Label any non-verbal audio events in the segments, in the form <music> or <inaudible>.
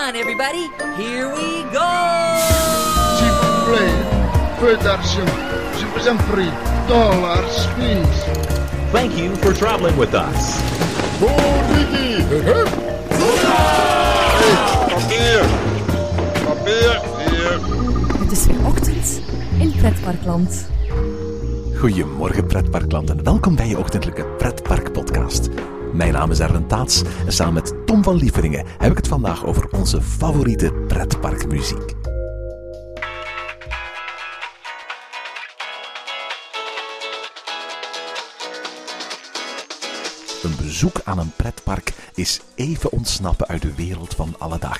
on, everybody. Here we go. Prie. Dollars, please. Thank you for traveling with us. Papier. Papier. Het is weer ochtend in Pretparkland. Goedemorgen pretparkland en welkom bij je ochtendelijke pretpark-podcast. Mijn naam is Erwin Taats en samen met Tom van Lieveringen heb ik het vandaag over onze favoriete pretparkmuziek. Een bezoek aan een pretpark is even ontsnappen uit de wereld van alle dag.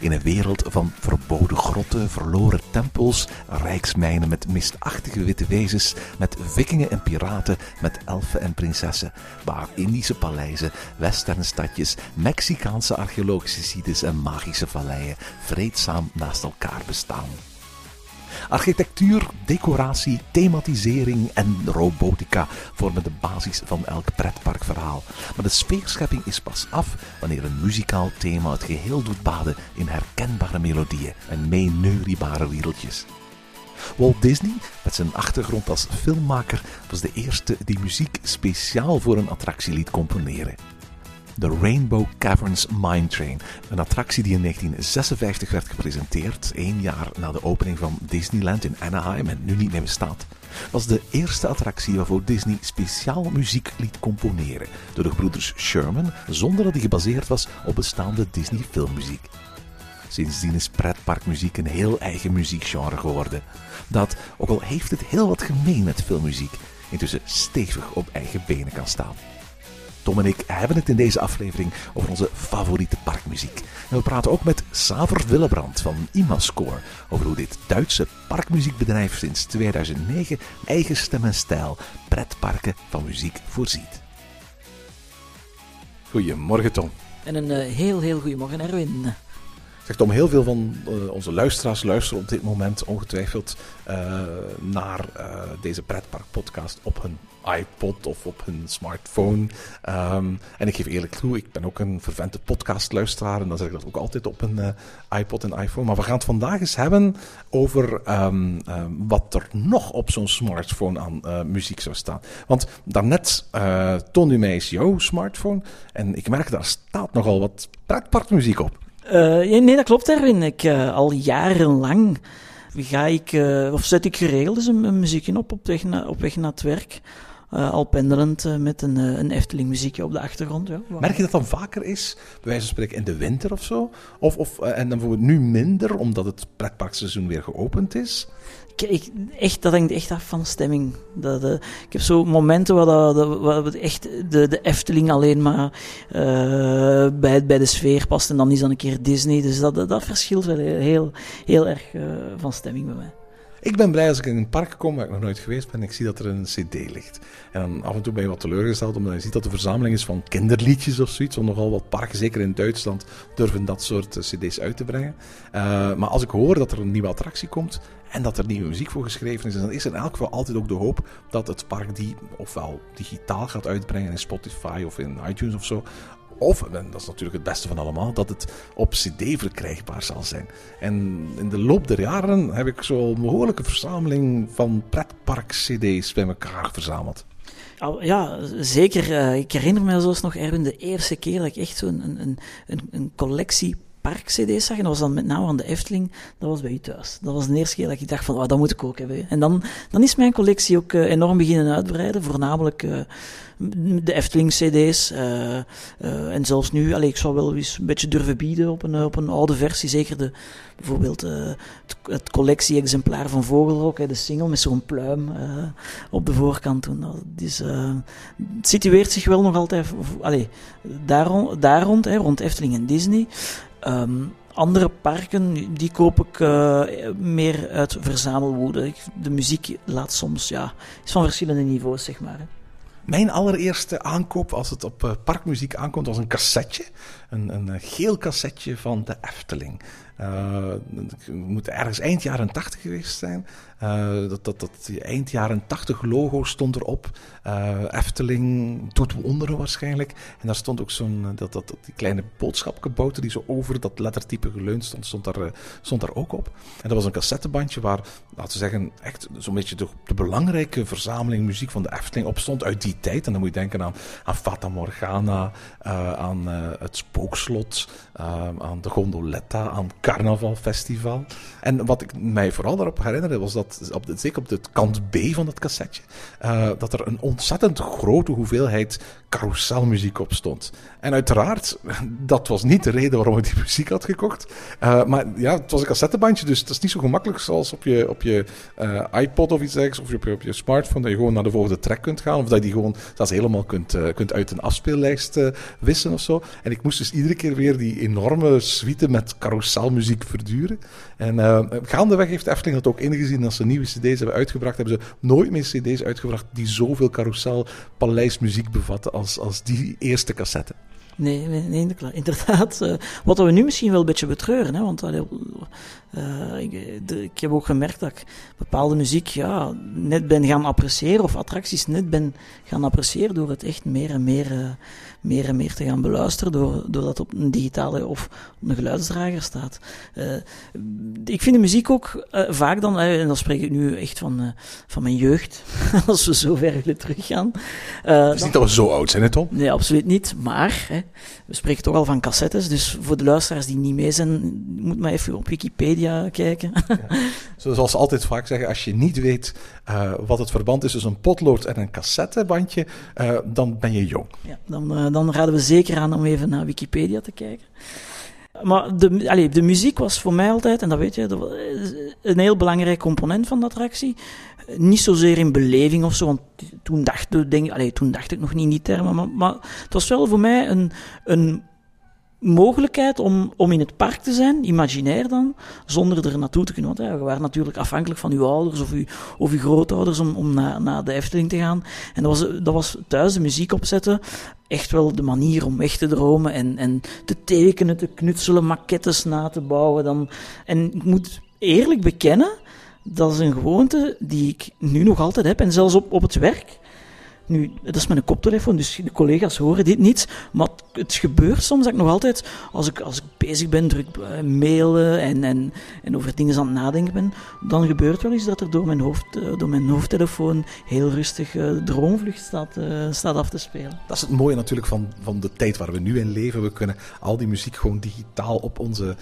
In een wereld van verboden grotten, verloren tempels, rijksmijnen met mistachtige witte wezens, met vikingen en piraten, met elfen en prinsessen, waar Indische paleizen, westernstadjes, Mexicaanse archeologische sites en magische valleien vreedzaam naast elkaar bestaan. Architectuur, decoratie, thematisering en robotica vormen de basis van elk pretparkverhaal. Maar de sfeerschepping is pas af wanneer een muzikaal thema het geheel doet baden in herkenbare melodieën en meeneuriebare riedeltjes. Walt Disney, met zijn achtergrond als filmmaker, was de eerste die muziek speciaal voor een attractie liet componeren. De Rainbow Caverns Mine Train, een attractie die in 1956 werd gepresenteerd, één jaar na de opening van Disneyland in Anaheim en nu niet meer bestaat, was de eerste attractie waarvoor Disney speciaal muziek liet componeren door de gebroeders Sherman, zonder dat die gebaseerd was op bestaande Disney filmmuziek. Sindsdien is pretparkmuziek een heel eigen muziekgenre geworden, dat, ook al heeft het heel wat gemeen met filmmuziek, intussen stevig op eigen benen kan staan. Tom en ik hebben het in deze aflevering over onze favoriete parkmuziek. En we praten ook met Saver Willebrand van Imascore over hoe dit Duitse parkmuziekbedrijf sinds 2009 eigen stem en stijl pretparken van muziek voorziet. Goedemorgen Tom. En een eh, heel, heel goedemorgen, Erwin. Zegt Tom, heel veel van eh, onze luisteraars luisteren op dit moment ongetwijfeld eh, naar eh, deze pretparkpodcast op hun iPod of op hun smartphone. Ehm, en ik geef eerlijk toe, ik ben ook een vervente podcastluisteraar en dan zeg ik dat ook altijd op een iPod en iPhone. Maar we gaan het vandaag eens hebben over ehm, ehm, wat er nog op zo'n smartphone aan muziek zou staan. Want daarnet toonde u mij eens jouw smartphone en ik merk daar staat nogal wat pretparkmuziek op. Eh, nee, dat klopt, Erwin. Ik, eh, al jarenlang ga ik, eh, of zet ik geregeld eens een, muziekje op op weg, na, op weg naar het werk. Al pendelend met een, een Efteling muziekje op de achtergrond. Ja. Merk je dat dan vaker is, bij wijze van spreken in de winter of zo? Of, of, en dan bijvoorbeeld nu minder, omdat het pretparkseizoen weer geopend is? Echt, dat hangt echt af van stemming. Dat, eh, ik heb zo momenten waar, dat, echt de, de Efteling alleen maar eh, bij, bij de sfeer past. En dan is dan een keer Disney. Dus dat, dat, verschilt wel heel, heel erg eh, van stemming bij mij. Ik ben blij als ik in een park kom waar ik nog nooit geweest ben en ik zie dat er een cd ligt. En dan af en toe ben je wat teleurgesteld omdat je ziet dat de verzameling is van kinderliedjes of zoiets. Want nogal wat parken, zeker in Duitsland, durven dat soort cd's uit te brengen. Maar als ik hoor dat er een nieuwe attractie komt en dat er nieuwe muziek voor geschreven is, dan is er in elk geval altijd ook de hoop dat het park die ofwel digitaal gaat uitbrengen in Spotify of in iTunes of zo. Of, en dat is natuurlijk het beste van allemaal, dat het op CD verkrijgbaar zal zijn. En in de loop der jaren heb ik zo'n behoorlijke verzameling van pretpark-CD's bij elkaar verzameld. Ja, zeker. Eh, ik herinner me zelfs nog, Erwin, de eerste keer dat ik echt zo'n een, een, een collectie park-cd's zag. En dat was dan met name aan de Efteling. Dat was bij u thuis. Dat was de eerste keer dat ik dacht van, oh, dat moet ik ook hebben. En dan, dan is mijn collectie ook eh, enorm beginnen uitbreiden. Voornamelijk eh, de Efteling-cd's. eh, en zelfs nu, allee, ik zou wel eens een beetje durven bieden op een, op een oude versie. Zeker de, bijvoorbeeld het, het collectie-exemplaar van Vogelrok, de single met zo'n pluim op de voorkant. Toen. Eh, het situeert zich wel nog altijd allee, daar, daar rond, hè, rond Efteling en Disney. Ehm, andere parken, die koop ik eh, meer uit verzamelwoede. De muziek laat soms, ja, is van verschillende niveaus, zeg maar. hè. Mijn allereerste aankoop als het op eh, parkmuziek aankomt was een cassetje. Een, een eh, geel cassetje van de Efteling. Uh, het moet ergens eind jaren 80 geweest zijn. Uh, dat, dat, dat eind jaren 80 logo stond erop. Uh, Efteling doet wonderen waarschijnlijk. En daar stond ook zo'n, dat, dat, die kleine boodschapkebouter die zo over dat lettertype geleund stond, stond daar, stond daar ook op. En dat was een cassettebandje waar, laten we zeggen, echt zo'n beetje de, de, belangrijke verzameling muziek van de Efteling op stond uit die tijd. En dan moet je denken aan, aan Fata Morgana, aan het Spookslot, aan de Gondoletta, aan Carnaval Festival. En wat ik mij vooral daarop herinnerde was dat op de, zeker op de kant B van dat cassetje, uh, dat er een ontzettend grote hoeveelheid carouselmuziek op stond. En uiteraard, <laughs> dat was niet de reden waarom ik die muziek had gekocht. Uh, maar ja, het was een cassettebandje, dus het is niet zo gemakkelijk zoals op je, op je uh, iPod of iets dergelijks, of op je, op je smartphone, dat je gewoon naar de volgende track kunt gaan, of dat je die gewoon zelfs helemaal kunt, kunt uit een afspeellijst wissen of zo. En ik moest dus iedere keer weer die enorme suite met carouselmuziek verduren. En gaandeweg heeft Efteling dat ook ingezien als ze nieuwe cd's hebben uitgebracht, hebben ze nooit meer cd's uitgebracht die zoveel carousel paleismuziek bevatten als, als die eerste cassette. Nee, nee, inderdaad. Uh, <laughs> wat we nu misschien wel een beetje betreuren, hè, want uh, ik, de, ik, heb ook gemerkt dat ik bepaalde muziek ja, net ben gaan appreciëren, of attracties net ben gaan appreciëren door het echt meer en meer, uh, meer, en meer te gaan beluisteren, door, doordat het op een digitale of op een geluidsdrager staat. ik vind de muziek ook vaak dan, en dan spreek ik nu echt van, van mijn jeugd, <laughs> als we zo ver willen teruggaan. het is niet dat we zo oud zijn, hè Tom? Nee, absoluut niet, maar... Hè, we spreken toch al van cassettes, dus voor de luisteraars die niet mee zijn, moet maar even op Wikipedia kijken. Ja. <laughs> Zoals ze altijd vaak zeggen, als je niet weet uh, wat het verband is tussen een potlood en een cassettebandje, uh, dan ben je jong. Ja, dan, uh, dan raden we zeker aan om even naar Wikipedia te kijken. Maar de, allez, de muziek was voor mij altijd, en dat weet je, een heel belangrijk component van de attractie. Niet zozeer in beleving of zo, want toen dacht, denk, allez, toen dacht ik nog niet in die termen, maar, maar het was wel voor mij een, een mogelijkheid om, om in het park te zijn, imaginair dan, zonder er naartoe te kunnen. Want we waren natuurlijk afhankelijk van uw ouders of, uw, of uw grootouders om, om naar, naar de Efteling te gaan. En dat was, dat was thuis de muziek opzetten echt wel de manier om weg te dromen en, en te tekenen, te knutselen, maquettes na te bouwen. Dan. En ik moet eerlijk bekennen, dat is een gewoonte die ik nu nog altijd heb. En zelfs op, op het werk nu, dat is mijn koptelefoon, dus de collega's horen dit niet. Maar het gebeurt soms dat ik nog altijd, als ik, als ik bezig ben, druk uh, mailen en, en, en over dingen aan het nadenken ben, dan gebeurt wel eens dat er door mijn, hoofd, uh, door mijn hoofdtelefoon heel rustig uh, Droomvlucht staat, staat af te spelen. Dat is het mooie natuurlijk van, van de tijd waar we nu in leven. We kunnen al die muziek gewoon digitaal op onze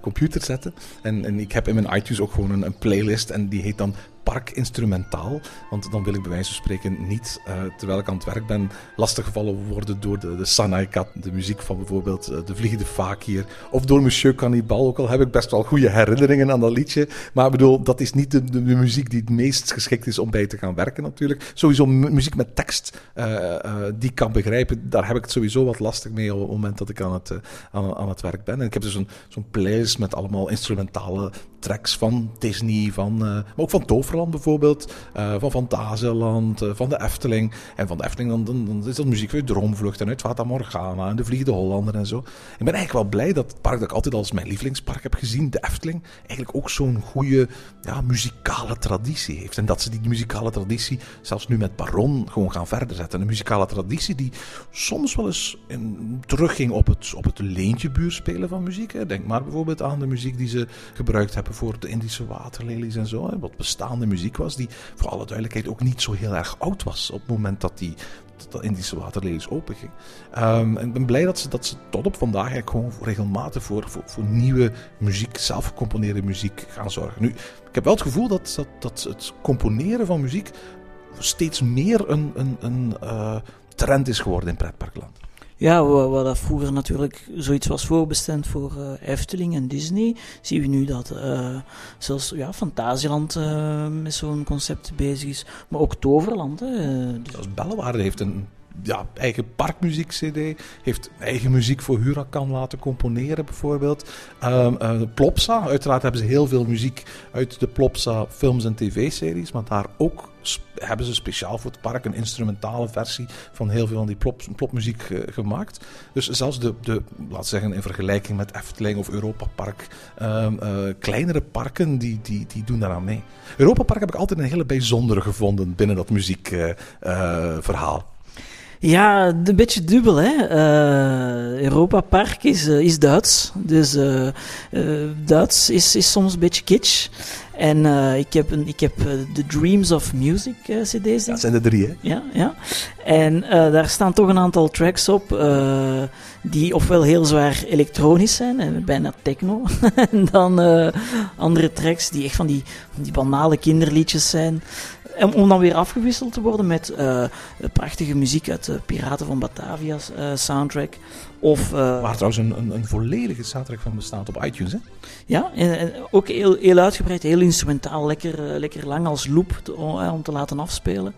computer zetten. En, en ik heb in mijn iTunes ook gewoon een, een playlist en die heet dan park instrumentaal. Want dan wil ik bij wijze van spreken niet, uh, terwijl ik aan het werk ben, lastiggevallen worden door de, de Sanaikat, de muziek van bijvoorbeeld uh, de Vliegende Fakir. Of door Monsieur Cannibal. Ook al heb ik best wel goede herinneringen aan dat liedje. Maar ik bedoel, dat is niet de, muziek die het meest geschikt is om bij te gaan werken natuurlijk. Sowieso muziek met tekst uh, die ik kan begrijpen, daar heb ik het sowieso wat lastig mee op het moment dat ik aan het, aan, het werk ben. En ik heb dus zo'n playlist met allemaal instrumentale tracks van Disney, van, maar ook van Toverland bijvoorbeeld, uh, van Fantasieland, uh, van de Efteling. En van de Efteling dan, dan, is dat muziek uit Droomvlucht en uit Fata Morgana en de Vliegende Hollander en zo. Ik ben eigenlijk wel blij dat het park dat ik altijd als mijn lievelingspark heb gezien, de Efteling, eigenlijk ook zo'n goede ja, muzikale traditie heeft. En dat ze die muzikale traditie zelfs nu met Baron gewoon gaan verder zetten. Een muzikale traditie die soms wel eens in, terugging op het, op het spelen van muziek. Hè. Denk maar bijvoorbeeld aan de muziek die ze gebruikt hebben voor de Indische waterlelies en zo. Wat bestaande muziek was, die voor alle duidelijkheid ook niet zo heel erg oud was op het moment dat die Indische waterlelies openging. Um, en ik ben blij dat ze, dat ze tot op vandaag eigenlijk gewoon regelmatig voor, voor, voor nieuwe muziek, zelf gecomponeerde muziek gaan zorgen. Nu, ik heb wel het gevoel dat, dat, dat het componeren van muziek steeds meer een, een, een uh, trend is geworden in pretparkland. Ja, wat dat vroeger natuurlijk zoiets was voorbestemd voor uh, Efteling en Disney, zien we nu dat uh, zelfs ja, Fantasieland uh, met zo'n concept bezig is. Maar ook Toverland. Hè, dus... Zelfs Bellewaarde heeft een ja, eigen parkmuziek-cd. Heeft eigen muziek voor Huracan laten componeren, bijvoorbeeld. Um, Plopsa, uiteraard hebben ze heel veel muziek uit de Plopsa films en tv-series. Maar daar ook hebben ze speciaal voor het park een instrumentale versie van heel veel van die plop, plopmuziek gemaakt. Dus zelfs de, de, laat zeggen in vergelijking met Efteling of Europa Park, um, uh, kleinere parken, die, die, die doen daaraan mee. Europa Park heb ik altijd een hele bijzondere gevonden binnen dat muziekverhaal. Ja, een beetje dubbel. Hè? Uh, Europa Park is, uh, is Duits. Dus uh, Duits is, is soms een beetje kitsch. En ik heb, een, ik heb de Dreams of Music CD's. Dat zijn de drie, hè? Ja, ja. En daar staan toch een aantal tracks op die ofwel heel zwaar elektronisch zijn, en bijna techno. <laughs> en dan andere tracks die echt van die, van die banale kinderliedjes zijn. Om, om dan weer afgewisseld te worden met uh, prachtige muziek uit de Piraten van Batavia's uh, soundtrack. Of, uh, Waar trouwens een, een, een, volledige soundtrack van bestaat op iTunes, hè? Ja, en, en ook heel, heel uitgebreid, heel instrumentaal, lekker, lekker lang als loop te, om te laten afspelen.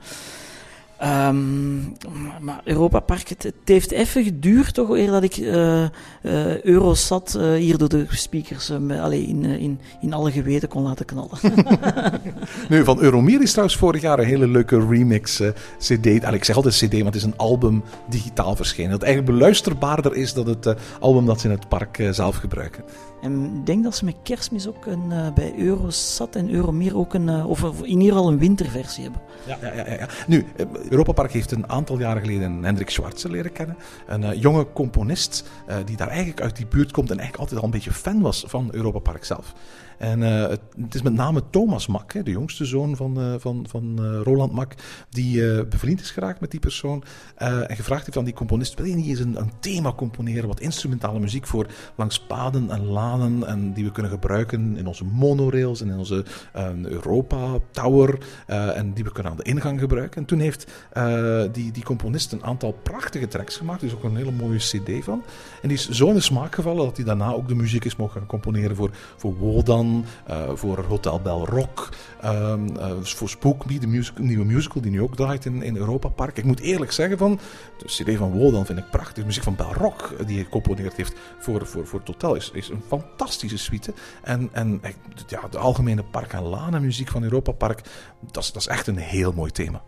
Um, maar Europa Park, het, het, heeft even geduurd toch, eer dat ik uh, uh, Eurosat uh, hier door de speakers allee, in, in, in alle geweten kon laten knallen. <laughs> nu, van Euromir is trouwens vorig jaar een hele leuke remix CD. Allee, ik zeg altijd CD, maar het is een album digitaal verschenen. Dat eigenlijk beluisterbaarder is dan het album dat ze in het park zelf gebruiken. En ik denk dat ze met kerstmis ook een, bij Eurosat en Euromir ook een, of in ieder geval een winterversie hebben. Ja, ja, ja. ja. Nu, Europa Park heeft een aantal jaren geleden Hendrik Schwarze leren kennen. Een uh, jonge componist die daar eigenlijk uit die buurt komt en eigenlijk altijd al een beetje fan was van Europa Park zelf. En uh, het, is met name Thomas Mak, de jongste zoon van, uh, van, van uh, Roland Mak, die bevriend is geraakt met die persoon. en gevraagd heeft aan die componist: wil je niet eens een, een, thema componeren, wat instrumentale muziek voor langs paden en lanen, en die we kunnen gebruiken in onze monorails en in onze Europa Tower, en die we kunnen aan de ingang gebruiken. En toen heeft die, die componist een aantal prachtige tracks gemaakt, is ook een hele mooie CD van. En die is zo in de smaak gevallen dat hij daarna ook de muziek is mogen componeren voor, voor Wodan. Uh, voor Hotel Bell Rock, um, uh, voor Spook de musical, nieuwe musical die nu ook draait in, in Europa Park. Ik moet eerlijk zeggen, van, de CD van Wodan vind ik prachtig. De muziek van Bell Rock, die hij gecomponeerd heeft voor, voor, voor het hotel, is, is een fantastische suite. En, en ja, de algemene park- en lanenmuziek van Europa Park, dat is, dat is echt een heel mooi thema.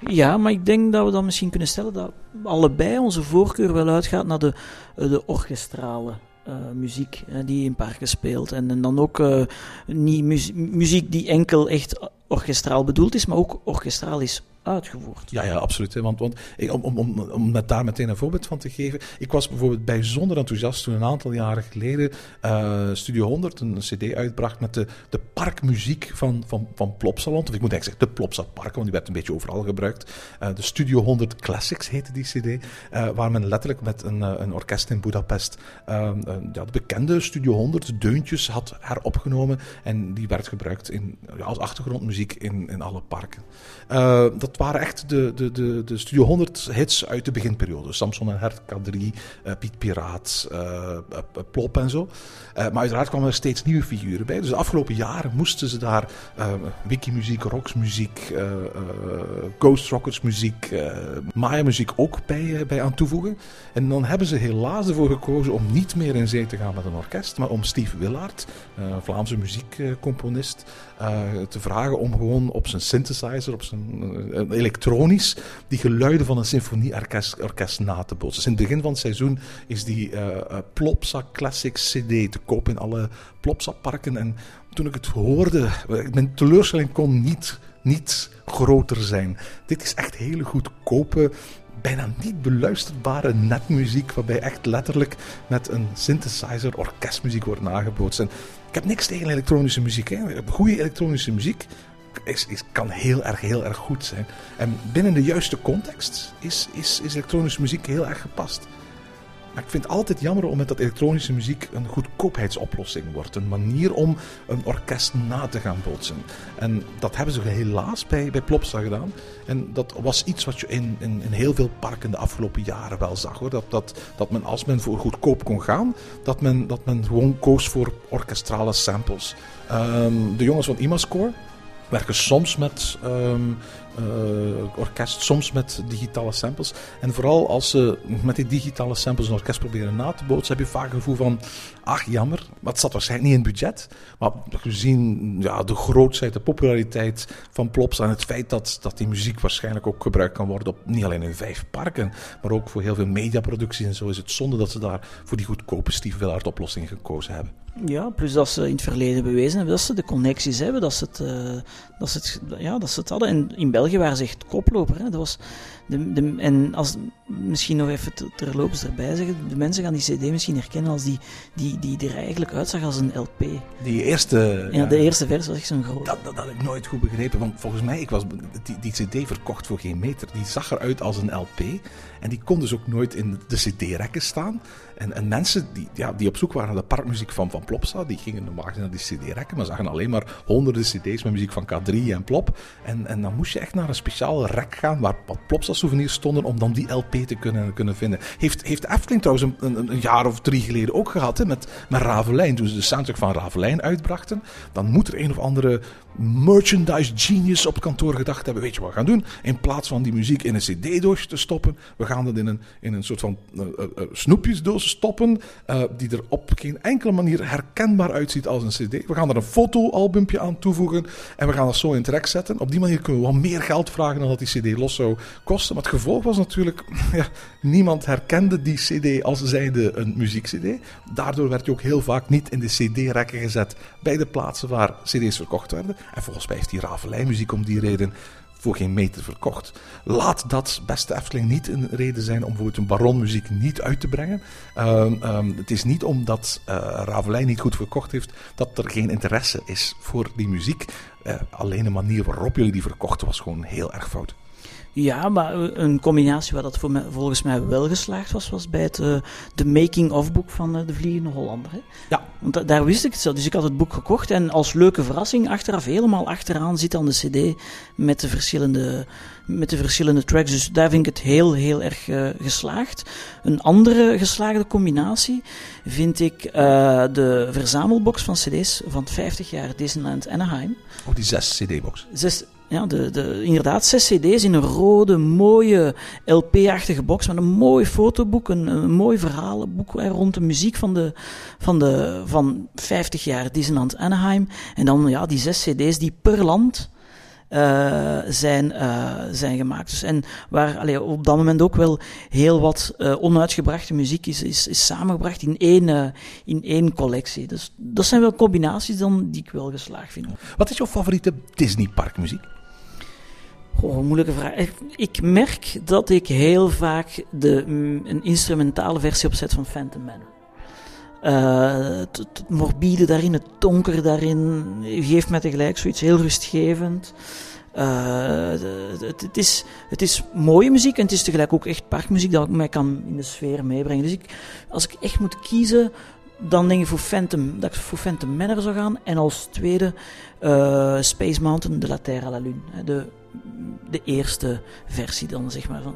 Ja, maar ik denk dat we dan misschien kunnen stellen dat allebei onze voorkeur wel uitgaat naar de, de orchestrale muziek uh, die in parken speelt. En, en dan ook uh, niet muziek, muziek die enkel echt orkestraal bedoeld is, maar ook orkestraal is uitgevoerd. Ja, ja absoluut. Want, want om, om, om, om met daar meteen een voorbeeld van te geven. Ik was bijvoorbeeld bijzonder enthousiast toen een aantal jaren geleden uh, Studio 100 een cd uitbracht met de, de parkmuziek van, van, van Plopsaland. Of ik moet eigenlijk zeggen de Plopsa Parken, want die werd een beetje overal gebruikt. Uh, de Studio 100 Classics heette die cd. Uh, waar men letterlijk met een, een orkest in Budapest ja, de bekende Studio 100 deuntjes had heropgenomen. En die werd gebruikt in, als achtergrondmuziek in, in alle parken. dat waren echt de, de, de, de Studio 100 hits uit de beginperiode. Samson en Hert, K3, uh, Piet Piraat, uh, Plop en zo. maar uiteraard kwamen er steeds nieuwe figuren bij. Dus de afgelopen jaren moesten ze daar wikimuziek, rocksmuziek, Ghost Rockers muziek, Maya muziek ook bij, bij aan toevoegen. En dan hebben ze helaas ervoor gekozen om niet meer in zee te gaan met een orkest, maar om Steve Willard, Vlaamse muziekcomponist, te vragen om gewoon op zijn synthesizer, op zijn elektronisch die geluiden van een symfonieorkest orkest na te bootsen. Dus in het begin van het seizoen is die uh, Plopsa Classic CD te koop in alle Plopsa-parken. En toen ik het hoorde, mijn teleurstelling kon niet, niet groter zijn. Dit is echt hele goedkope bijna niet beluisterbare netmuziek, waarbij echt letterlijk met een synthesizer orkestmuziek wordt nagebootst. En ik heb niks tegen elektronische muziek. Hè. Goede elektronische muziek is, is, kan heel erg, heel erg goed zijn. En binnen de juiste context is, is, is elektronische muziek heel erg gepast. Maar ik vind het altijd jammer om met dat elektronische muziek een goedkoopheidsoplossing wordt. Een manier om een orkest na te gaan bootsen. En dat hebben ze helaas bij, bij Plopsa gedaan. En dat was iets wat je in, in, in heel veel parken de afgelopen jaren wel zag. Hoor. Dat, dat, dat men als men voor goedkoop kon gaan, dat men, dat men gewoon koos voor orkestrale samples. Um, de jongens van Imascore werken soms met eh, orkest, soms met digitale samples. En vooral als ze met die digitale samples een orkest proberen na te bootsen, heb je vaak het gevoel van, ach jammer, maar het zat waarschijnlijk niet in het budget. Maar gezien ja, de grootheid, de populariteit van Plops en het feit dat, dat die muziek waarschijnlijk ook gebruikt kan worden op niet alleen in vijf parken, maar ook voor heel veel mediaproducties en zo, is het zonde dat ze daar voor die goedkope Steve Willard oplossing gekozen hebben. Ja, plus dat ze in het verleden bewezen hebben dat ze de connecties hebben, dat ze het, uh, dat ze het, ja, dat ze het hadden. En in België waren ze echt koploper. Hè. Dat was de, de, en als, misschien nog even terloops erbij zeggen, de mensen gaan die cd misschien herkennen als die, die, die er eigenlijk uitzag als een LP. Die eerste... Ja, de eerste versie was echt zo'n groot. Dat, dat, had ik nooit goed begrepen, want volgens mij, ik was die, die cd verkocht voor geen meter. Die zag eruit als een LP en die kon dus ook nooit in de cd-rekken staan. En, en mensen die, ja, die op zoek waren naar de parkmuziek van, van Plopsa, die gingen normaal naar die cd-rekken, maar zagen alleen maar honderden cd's met muziek van K3 en Plop. En, en dan moest je echt naar een speciale rek gaan waar wat Plopsa-souvenirs stonden om dan die LP te kunnen, kunnen vinden. Heeft, heeft Efteling trouwens een, een, jaar of drie geleden ook gehad, hè, met, met Ravelijn. Toen ze de soundtrack van Ravelijn uitbrachten, dan moet er een of andere merchandise genius op het kantoor gedacht hebben, weet je wat we gaan doen? In plaats van die muziek in een cd-doosje te stoppen, we gaan dat in een, in een soort van uh, uh, snoepjesdoos stoppen, die er op geen enkele manier herkenbaar uitziet als een cd. We gaan er een fotoalbumpje aan toevoegen en we gaan dat zo in trek zetten. Op die manier kunnen we wat meer geld vragen dan dat die cd los zou kosten. Maar het gevolg was natuurlijk, <laughs> ja, niemand herkende die cd als zijnde een muziekcd. Daardoor werd je ook heel vaak niet in de cd-rekken gezet bij de plaatsen waar cd's verkocht werden. En volgens mij heeft die Ravelijn-muziek om die reden voor geen meter verkocht. Laat dat, beste Efteling, niet een reden zijn om bijvoorbeeld een baronmuziek niet uit te brengen. Um, um, het is niet omdat uh, Ravelijn niet goed verkocht heeft, dat er geen interesse is voor die muziek. Uh, alleen de manier waarop jullie die verkochten was gewoon heel erg fout. Ja, maar een combinatie waar dat voor volgens mij wel geslaagd was, was bij het uh, de making-of-boek van uh, De Vliegende Hollander. Hè? Ja. Want da daar wist ik het zo. Dus ik had het boek gekocht en als leuke verrassing achteraf, helemaal achteraan, zit dan de cd met de verschillende, met de verschillende tracks. Dus daar vind ik het heel, heel erg uh, geslaagd. Een andere geslaagde combinatie vind ik de verzamelbox van cd's van 50 jaar Disneyland Anaheim. Oh, die zes cd-box. Ja, de, de, inderdaad, zes cd's in een rode, mooie LP-achtige box met een mooi fotoboek, een, een mooi verhalenboek rond de muziek van, de, van, de, van 50 jaar Disneyland Anaheim. En dan ja, die zes cd's die per land uh, zijn, uh, zijn gemaakt. Dus, en waar allee, op dat moment ook wel heel wat uh, onuitgebrachte muziek is, is, is samengebracht in één, in één collectie. Dus dat zijn wel combinaties dan die ik wel geslaagd vind. Wat is jouw favoriete Disney parkmuziek? Oh, moeilijke vraag. Ik merk dat ik heel vaak de, een instrumentale versie opzet van Phantom Manor. Het, het, morbide daarin, het donker daarin, geeft mij tegelijk zoiets heel rustgevend. Uh, het, is, het is mooie muziek en het is tegelijk ook echt parkmuziek dat mij kan in de sfeer meebrengen. Dus ik, als ik echt moet kiezen, dan denk ik voor Phantom, dat ik voor Phantom Manor zou gaan. En als tweede uh, Space Mountain de la Terre à la Lune. De de eerste versie dan, zeg maar. Van.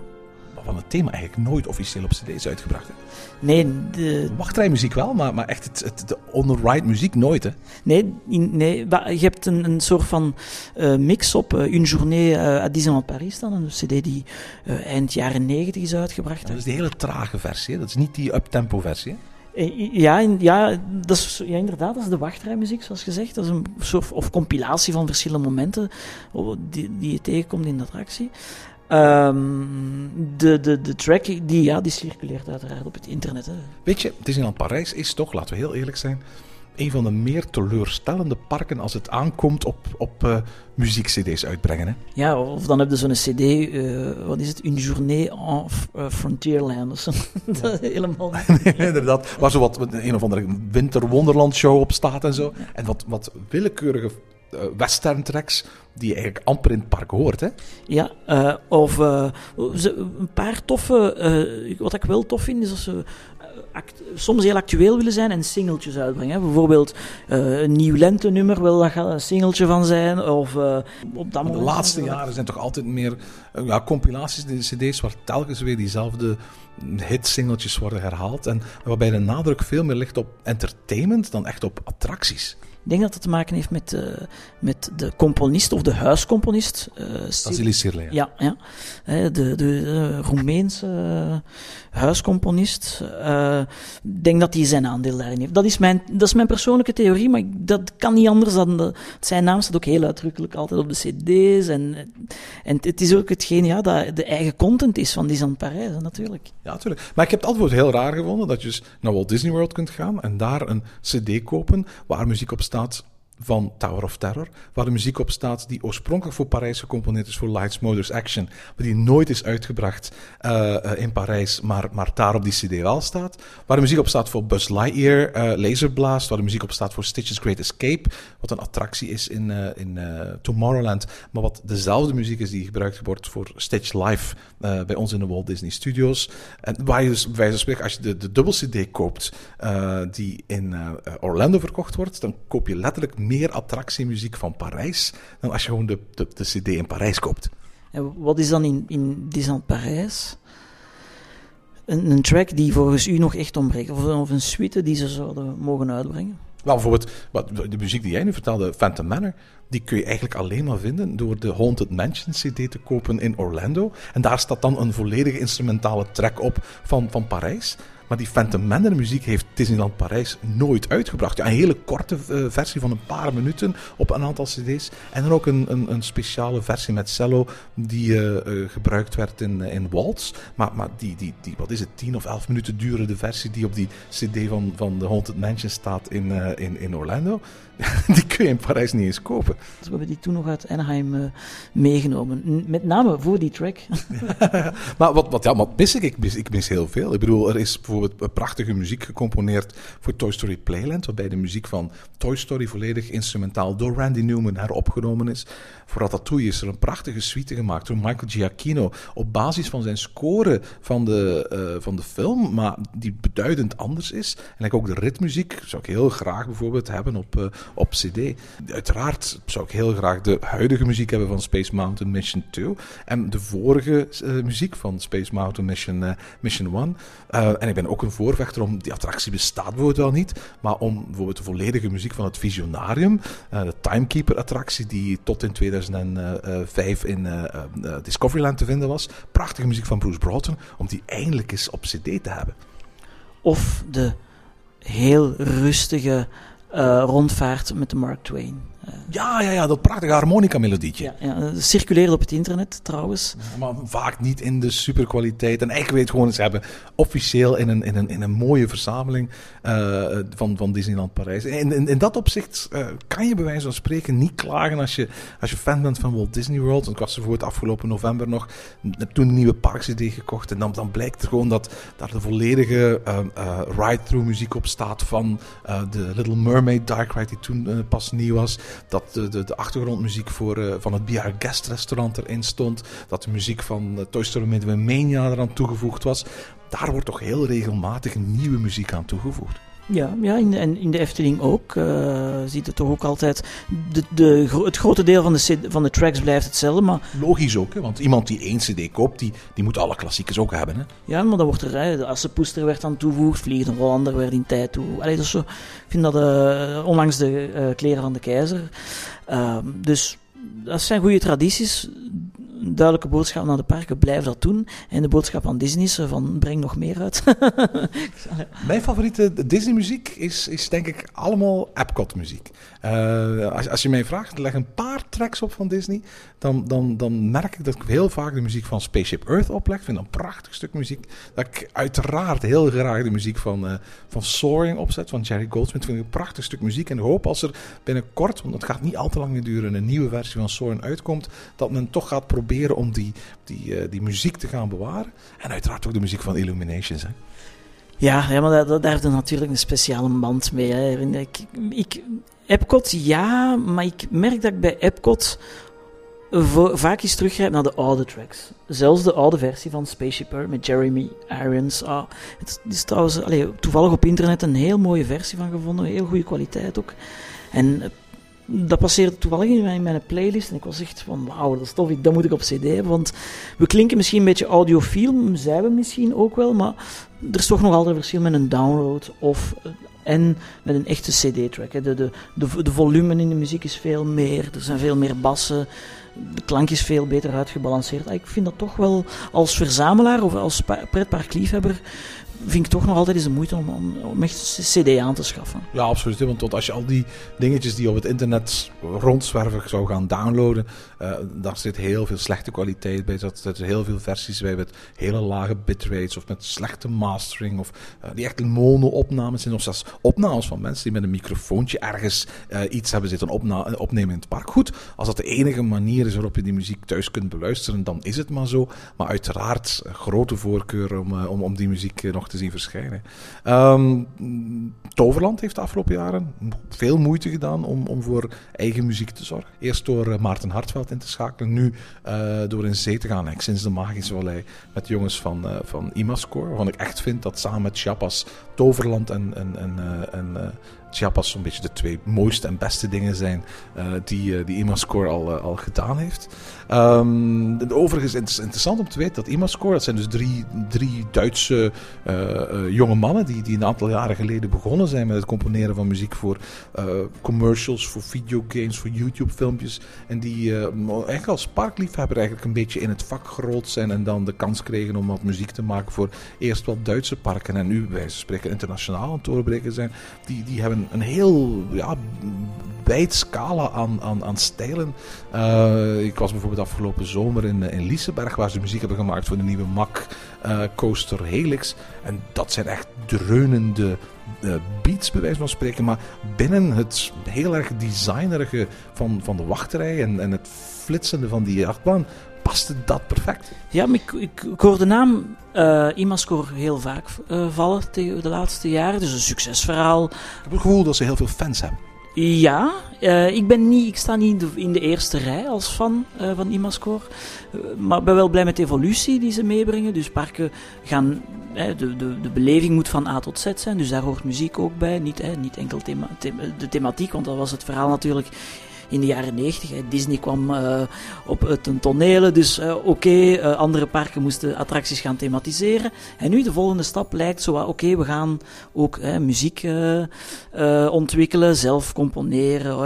Van het thema eigenlijk nooit officieel op cd is uitgebracht. Hè? Nee, de... Wachtrijmuziek wel, maar, maar echt het, het, de on-the-ride muziek nooit, hè? Nee, nee je hebt een, een soort van uh, mix op uh, Une Journée uh, à Disneyland Paris dan, een cd die eind jaren negentig is uitgebracht. Dat is de hele trage versie, hè? dat is niet die uptempo versie, hè? Ja, ja, dat is, ja, inderdaad, dat is de wachtrijmuziek, zoals gezegd. Dat is een soort of compilatie van verschillende momenten die, die je tegenkomt in de attractie. Um, de, de, de track, die, ja, die circuleert uiteraard op het internet. Hè. Weet je, Disneyland Parijs is toch, laten we heel eerlijk zijn, een van de meer teleurstellende parken als het aankomt op, op uh, muziekcd's uitbrengen. Hè? Ja, of dan heb je zo'n cd, uh, wat is het, Une Journée en uh, Frontierland. Of zo. Ja. helemaal <laughs> nee, Inderdaad, waar zo wat een of andere winterwonderland show op staat en zo. Ja. En wat, wat willekeurige western tracks die je eigenlijk amper in het park hoort. Hè? Ja, uh, of uh, een paar toffe. wat ik wel tof vind is als ze act, soms heel actueel willen zijn en singeltjes uitbrengen. Hè. Bijvoorbeeld een nieuw lentenummer, wil dat gaat een singeltje van zijn. Of, op dat de laatste jaren zijn toch altijd meer ja, compilaties, de cd's, waar telkens weer diezelfde hit-singeltjes worden herhaald. En waarbij de nadruk veel meer ligt op entertainment dan echt op attracties. Ik denk dat het te maken heeft met, uh, met de componist of de huiscomponist. Uh, Vasily Sirleja. Ja, ja. de, de, de Roemeense huiscomponist. Ik denk dat hij zijn aandeel daarin heeft. Dat is mijn, dat is mijn persoonlijke theorie, maar dat kan niet anders dan... De, zijn naam staat ook heel uitdrukkelijk altijd op de cd's. En, en het is ook hetgeen ja, dat de eigen content is van Disneyland Parijs, natuurlijk. Ja, natuurlijk. Maar ik heb het altijd heel raar gevonden dat je dus naar Walt Disney World kunt gaan en daar een cd kopen waar muziek op staat stad. Van Tower of Terror, waar de muziek op staat die oorspronkelijk voor Parijs gecomponeerd is voor Lights, Motors, Action, maar die nooit is uitgebracht uh, in Parijs, maar, maar daar op die cd wel staat. Waar de muziek op staat voor Buzz Lightyear, uh, Laser Blast, waar de muziek op staat voor Stitch's Great Escape, wat een attractie is in, in Tomorrowland, maar wat dezelfde muziek is die gebruikt wordt voor Stitch Live bij ons in de Walt Disney Studios. En waar je dus, bij wijze van als je de, de dubbel cd koopt die in Orlando verkocht wordt, dan koop je letterlijk meer attractiemuziek van Parijs dan als je gewoon de, de, de CD in Parijs koopt. En wat is dan in, in Disneyland Parijs een, een, track die volgens u nog echt ontbreekt? Of, of een suite die ze zouden mogen uitbrengen? Wel, bijvoorbeeld de muziek die jij nu vertelde, Phantom Manor, die kun je eigenlijk alleen maar vinden door de Haunted Mansion CD te kopen in Orlando. En daar staat dan een volledige instrumentale track op van, van Parijs. Maar die Phantom Manor muziek heeft Disneyland Parijs nooit uitgebracht. Ja, een hele korte uh, versie van een paar minuten op een aantal cd's. En dan ook een, een, een speciale versie met cello die uh, uh, gebruikt werd in, in Waltz. Maar, maar die, die, die, wat is het, 10 of 11 minuten durende versie die op die cd van, van The Haunted Mansion staat in, in, in Orlando. <laughs> die kun je in Parijs niet eens kopen. Dus we hebben die toen nog uit Anaheim meegenomen. Met name voor die track. <laughs> maar wat, wat, ja, wat mis ik? Ik mis, ik mis heel veel. Ik bedoel, er is bijvoorbeeld prachtige muziek gecomponeerd voor Toy Story Playland, waarbij de muziek van Toy Story volledig instrumentaal door Randy Newman heropgenomen is. Voor Ratatouille is er een prachtige suite gemaakt door Michael Giacchino op basis van zijn score van de, uh, van de film, maar die beduidend anders is. En ook de ritmuziek zou ik heel graag bijvoorbeeld hebben op, uh, op CD. Uiteraard zou ik heel graag de huidige muziek hebben van Space Mountain Mission 2 en de vorige uh, muziek van Space Mountain Mission, Mission 1. en ik ben ook een voorvechter om, die attractie bestaat bijvoorbeeld wel niet, maar om bijvoorbeeld de volledige muziek van het Visionarium, de Timekeeper attractie die tot in 2000 2005 in Discoveryland te vinden was. Prachtige muziek van Bruce Broughton, om die eindelijk eens op CD te hebben. Of de heel rustige rondvaart met de Mark Twain. Ja, ja, ja, dat prachtige harmonica-melodietje. Ja, ja, circuleert op het internet trouwens. maar vaak niet in de superkwaliteit. En eigenlijk weet gewoon, ze hebben officieel in een, in een, in een mooie verzameling uh, van, van Disneyland Parijs. In, in, in dat opzicht uh, kan je bij wijze van spreken niet klagen als je, als je fan bent van Walt Disney World. Want ik was er voor het afgelopen november nog, toen een nieuwe parks-CD gekocht. En dan, dan blijkt er gewoon dat daar de volledige uh, ride-through muziek op staat van de Little Mermaid Dark Ride, die toen pas nieuw was. Dat de, de, achtergrondmuziek voor, uh, van het BR Guest restaurant erin stond. Dat de muziek van uh, Toy Story Midway Mania eraan toegevoegd was. Daar wordt toch heel regelmatig nieuwe muziek aan toegevoegd. Ja, ja in, de, en in de Efteling ook. Uh, ziet het toch ook altijd. De, de, het grote deel van de, van de tracks blijft hetzelfde. Maar... Logisch ook, hè? want iemand die één CD koopt, die, die moet alle klassiekers ook hebben. Hè? Ja, maar dan wordt er. de Assepoester werd aan toegevoegd, Vliegende Hollander werd in tijd toe. Allee, dat is zo, ik vind dat uh, onlangs de uh, kleren van de keizer. Ehm, dus dat zijn goede tradities duidelijke boodschap naar de parken, blijf dat doen. En de boodschap aan Disney is van, breng nog meer uit. <laughs> Mijn favoriete Disney-muziek is, is denk ik allemaal Epcot-muziek. Uh, als, je mij vraagt, leg een paar tracks op van Disney, dan, dan, dan merk ik dat ik heel vaak de muziek van Spaceship Earth opleg. Ik vind dat een prachtig stuk muziek. Dat ik uiteraard heel graag de muziek van, uh, van Soaring opzet, van Jerry Goldsmith. Vind ik een prachtig stuk muziek. En ik hoop als er binnenkort, want het gaat niet al te lang meer duren, een nieuwe versie van Soaring uitkomt, dat men toch gaat proberen om die, die, uh, die muziek te gaan bewaren. En uiteraard ook de muziek van Illuminations. Hè. Ja, ja, maar daar, daar heeft natuurlijk een speciale band mee. Hè. Ik, ik, Epcot, ja, maar ik merk dat ik bij Epcot vaak eens teruggrijp naar de oude tracks. Zelfs de oude versie van Spaceship Earth met Jeremy Irons. Ah, het is trouwens allee, toevallig op internet een heel mooie versie van gevonden, heel goede kwaliteit ook. En dat passeerde toevallig in mijn, playlist. En ik was echt van, wauw, dat is tof, dat moet ik op cd hebben. Want we klinken misschien een beetje audiofiel, zijn we misschien ook wel. Maar er is toch nog altijd verschil met een download of en met een echte CD-track. De, de, de, de volume in de muziek is veel meer, er zijn veel meer bassen, de klank is veel beter uitgebalanceerd. Ah, ik vind dat toch wel als verzamelaar of als pretparkliefhebber vind ik toch nog altijd eens de moeite om, om, echt een CD aan te schaffen. Ja, absoluut. Want tot als je al die dingetjes die op het internet rondzwerven zou gaan downloaden, uh, daar zit heel veel slechte kwaliteit bij. Er zitten heel veel versies bij met hele lage bitrates of met slechte mastering. Of uh, die echt mono-opnames zijn. Of zelfs opnames van mensen die met een microfoontje ergens uh, iets hebben zitten opnemen in het park. Goed, als dat de enige manier is waarop je die muziek thuis kunt beluisteren, dan is het maar zo. Maar uiteraard grote voorkeur om, om, om die muziek nog te zien verschijnen. Um, Toverland heeft de afgelopen jaren veel moeite gedaan om, om voor eigen muziek te zorgen. Eerst door uh, Maarten Hartveld in te schakelen, nu uh, door in zee te gaan. Ik sinds de Magische Vallei met de jongens van, uh, van Imascore, waarvan ik echt vind dat samen met Chiapas Toverland en, en, en, en Chiapas zo'n beetje de twee mooiste en beste dingen zijn uh, die, uh, die Imascore al, uh, al gedaan heeft. Um, overigens is het interessant om te weten dat Imascore, dat zijn dus drie, drie Duitse jonge mannen die, die een aantal jaren geleden begonnen zijn met het componeren van muziek voor commercials, voor videogames, voor YouTube filmpjes. En die eigenlijk als parkliefhebber eigenlijk een beetje in het vak gerold zijn en dan de kans kregen om wat muziek te maken voor eerst wat Duitse parken en nu wij spreken internationaal aan het zijn. Die, die hebben een, heel ja, wijd scala aan, aan, aan stijlen. Uh, ik was bijvoorbeeld afgelopen zomer in, in Liseberg, waar ze muziek hebben gemaakt voor de nieuwe Mac uh, Coaster Helix. En dat zijn echt dreunende uh, beats, bij wijze van spreken. Maar binnen het heel erg designerige van, van de wachterij en, en het flitsende van die achtbaan paste dat perfect. Ja, maar ik, ik, ik hoor de naam uh, Imascore heel vaak uh, vallen de laatste jaren. Dus een succesverhaal. Ik heb het gevoel dat ze heel veel fans hebben. Ja, uh, ik, ben niet, ik sta niet in de, in de eerste rij als fan uh, van Imascore. Uh, maar ben wel blij met de evolutie die ze meebrengen. Dus parken gaan. de, de, de beleving moet van A tot Z zijn. Dus daar hoort muziek ook bij. Niet, niet enkel thema, thema, de thematiek, want dat was het verhaal natuurlijk in de jaren 90. Disney kwam uh, op het tonelen, dus uh, oké, andere parken moesten attracties gaan thematiseren. En nu de volgende stap lijkt zo, oké, we gaan ook muziek ontwikkelen, zelf componeren.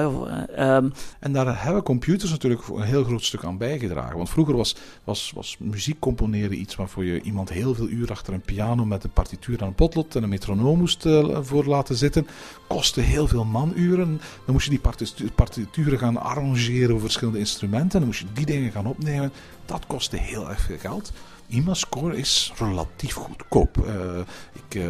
Um. En daar hebben computers natuurlijk een heel groot stuk aan bijgedragen. Want vroeger was, was, was muziek componeren iets waarvoor je iemand heel veel uur achter een piano met een partituur aan een potlot en een metronoom moest voor laten zitten. Kostte heel veel manuren. Dan moest je die partituur gaan arrangeren over verschillende instrumenten. Dan moest je die dingen gaan opnemen. Dat kostte heel erg veel geld. IMA-score is relatief goedkoop. Uh, ik uh,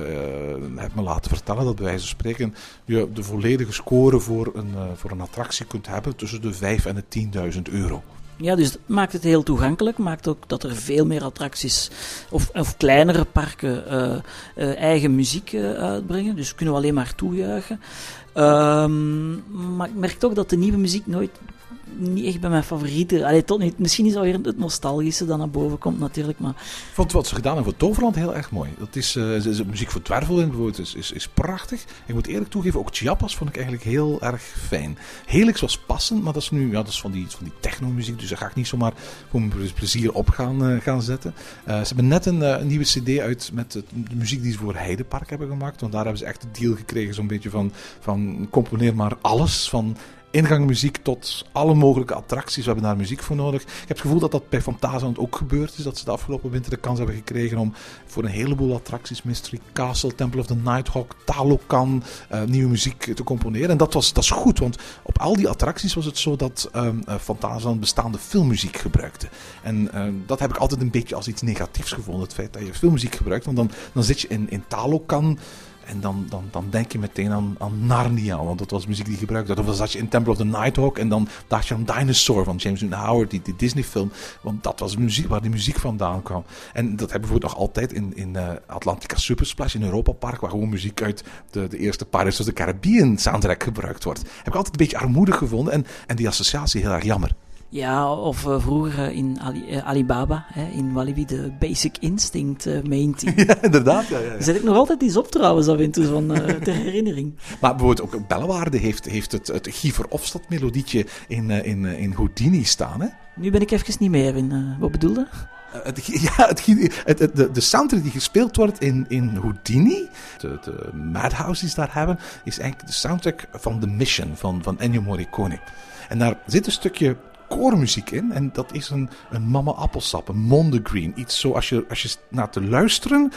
heb me laten vertellen dat bij wijze van spreken je de volledige score voor een, uh, voor een attractie kunt hebben tussen de 5 en de 10.000 euro. Ja, dus dat maakt het heel toegankelijk. Maakt ook dat er veel meer attracties of, of kleinere parken eigen muziek uitbrengen. Dus kunnen we alleen maar toejuichen. Um, maar ik merk toch dat de nieuwe muziek nooit niet echt bij mijn favorieten. Allee, tot niet. Misschien is alweer het nostalgische dat naar boven komt natuurlijk. Maar... Ik vond wat ze gedaan hebben voor Toverland heel erg mooi. Dat is, uh, muziek voor Twervel in bijvoorbeeld is, is, prachtig. Ik moet eerlijk toegeven, ook Chiapas vond ik eigenlijk heel erg fijn. Helix was passend, maar dat is nu ja, dat is van die, van die techno-muziek. Dus daar ga ik niet zomaar voor mijn plezier op gaan, uh, gaan zetten. Uh, ze hebben net een, nieuwe cd uit met de, de, muziek die ze voor Heidepark hebben gemaakt. Want daar hebben ze echt een deal gekregen, zo'n beetje van, van componeer maar alles. Van ingangmuziek tot alle mogelijke attracties. We hebben daar muziek voor nodig. Ik heb het gevoel dat dat bij Fantasyland ook gebeurd is. Dat ze de afgelopen winter de kans hebben gekregen om voor een heleboel attracties, Mystery Castle, Temple of the Nighthawk, Talokan, uh, nieuwe muziek te componeren. En dat was dat is goed, want op al die attracties was het zo dat um, uh, Fantasyland bestaande filmmuziek gebruikte. En dat heb ik altijd een beetje als iets negatiefs gevonden, het feit dat je filmmuziek gebruikt. Want dan, dan zit je in, in Talokan. En dan, dan, dan denk je meteen aan, aan Narnia, want dat was muziek die gebruikt werd. Of dan zat je in Temple of the Nighthawk en dan dacht je aan Dinosaur van James Newton Howard, die, die Disney-film. Want dat was muziek waar die muziek vandaan kwam. En dat hebben we bijvoorbeeld nog altijd in, in uh, Atlantica Supersplash in Europa Park, waar gewoon muziek uit de, de eerste Pirates of the Caribbean soundtrack gebruikt wordt. Heb ik altijd een beetje armoedig gevonden en, en die associatie heel erg jammer. Ja, of uh, vroeger in Ali, uh, Alibaba, hè, in Walibi, de Basic Instinct uh, main team. <laughs> ja, inderdaad. Ja, ja, ja. Zet ik nog altijd iets op trouwens, af en toe, van, <laughs> ter herinnering. Maar bijvoorbeeld ook Bellewaarde heeft, heeft het, het Giever Ofstad melodietje in, in, in Houdini staan, hè? Nu ben ik even niet meer in. wat bedoelde? Het, <laughs> ja, het, het, het, de, de soundtrack die gespeeld wordt in, in Houdini, de, de Madhouse die ze daar hebben, is eigenlijk de soundtrack van The Mission van, van Ennio Morricone. En daar zit een stukje koormuziek in. En dat is een, een mama appelsap, een mondegreen. Iets zo als je, als je naar te luisteren,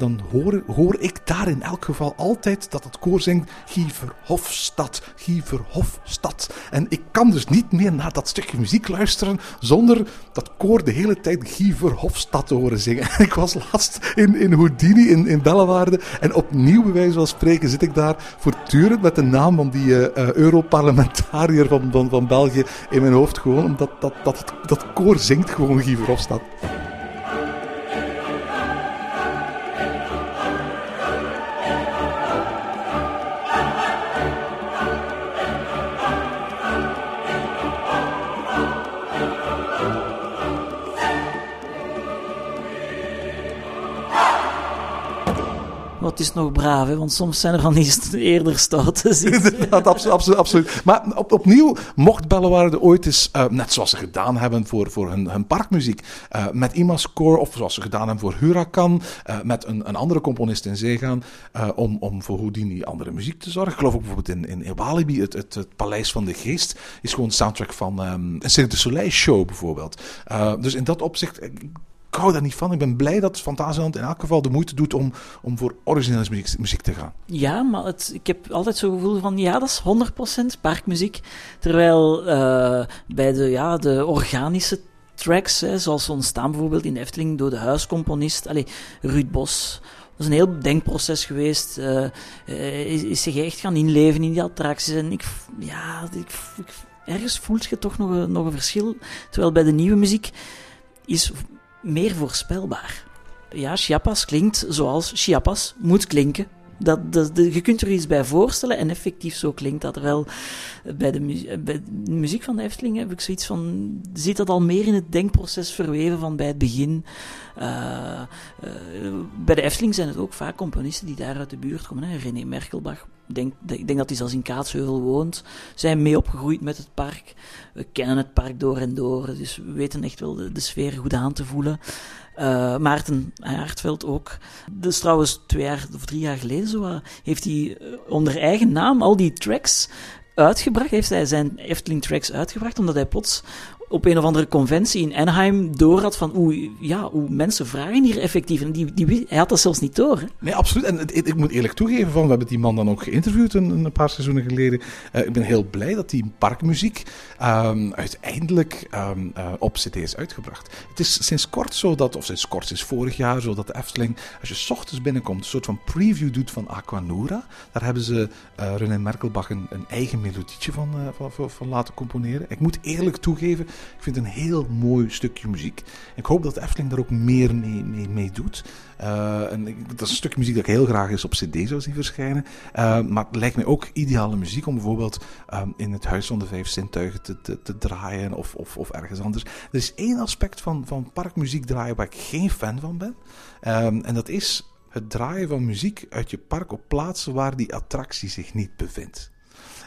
dan hoor, hoor ik daar in elk geval altijd dat het koor zingt Giever Hofstad, Giever Hofstad. En ik kan dus niet meer naar dat stukje muziek luisteren zonder dat koor de hele tijd Giever Hofstad te horen zingen. En <laughs> ik was laatst in, in Houdini in, in Bellewaarde en opnieuw bij wijze van spreken zit ik daar voortdurend met de naam van die uh, Europarlementariër van, van, van België in mijn hoofd gewoon, omdat dat, dat, dat koor zingt gewoon Giever Het is nog braaf, hè? want soms zijn er van die eerder stoten. <laughs> Inderdaad, absoluut, absoluut. Maar op, opnieuw, mocht Bellewaarde ooit eens, uh, net zoals ze gedaan hebben voor, voor hun, hun parkmuziek, uh, met Imascore, of zoals ze gedaan hebben voor Huracan, uh, met een, een andere componist in zee gaan, om, om voor Houdini andere muziek te zorgen. Ik geloof ook bijvoorbeeld in, in Walibi, het, het, het, Paleis van de Geest, is gewoon een soundtrack van um, een Cirque du Soleil show bijvoorbeeld. dus in dat opzicht ik hou daar niet van. Ik ben blij dat Fantasieland in elk geval de moeite doet om, om voor originele muziek, muziek te gaan. Ja, maar het, ik heb altijd zo'n gevoel van, ja, dat is 100% parkmuziek. Terwijl uh, bij de, ja, de organische tracks, hè, zoals ontstaan bijvoorbeeld in de Efteling door de huiscomponist, allez, Ruud Bos... Dat is een heel denkproces geweest. Uh, is, is zich echt gaan inleven in die attracties. En ik, ja, ik, ik, ergens voelt je toch nog een, nog een verschil. Terwijl bij de nieuwe muziek is meer voorspelbaar. Ja, Chiapas klinkt zoals Chiapas moet klinken. Dat, dat, je kunt er iets bij voorstellen en effectief zo klinkt dat wel. Bij de, bij de muziek van de Efteling heb ik zoiets van. Zit dat al meer in het denkproces verweven van bij het begin? Uh, uh, bij de Efteling zijn het ook vaak componisten die daar uit de buurt komen. Hè. René Merkelbach, denk, ik denk dat hij zelfs in Kaatsheuvel woont. Zijn mee opgegroeid met het park. We kennen het park door en door. Dus we weten echt wel de, sfeer goed aan te voelen. Uh, Maarten Aartveld ook. Dus trouwens twee jaar of drie jaar geleden zo, heeft hij onder eigen naam al die tracks uitgebracht. Heeft hij zijn Efteling tracks uitgebracht, omdat hij plots op een of andere conventie in Anaheim door had van hoe, ja, hoe mensen vragen hier effectief. En die, die, hij had dat zelfs niet door. Hè? Nee, absoluut. En ik, moet eerlijk toegeven, van, we hebben die man dan ook geïnterviewd een, paar seizoenen geleden. Uh, ik ben heel blij dat die parkmuziek um, uiteindelijk um, uh, op cd is uitgebracht. Het is sinds kort zo dat, of sinds kort, sinds vorig jaar, zo dat de Efteling, als je ochtends binnenkomt, een soort van preview doet van Aquanura. Daar hebben ze uh, René Merkelbach een, een eigen melodietje van, van, van, van laten componeren. Ik moet eerlijk toegeven, ik vind het een heel mooi stukje muziek. Ik hoop dat Efteling daar ook meer mee, mee, doet. En dat is een stukje muziek dat ik heel graag eens op cd zou zien verschijnen. Uh, maar het lijkt mij ook ideale muziek om bijvoorbeeld um, in het Huis van de Vijf Zintuigen te, te, te draaien of, of, of, ergens anders. Er is één aspect van, van parkmuziek draaien waar ik geen fan van ben. Um, en dat is het draaien van muziek uit je park op plaatsen waar die attractie zich niet bevindt.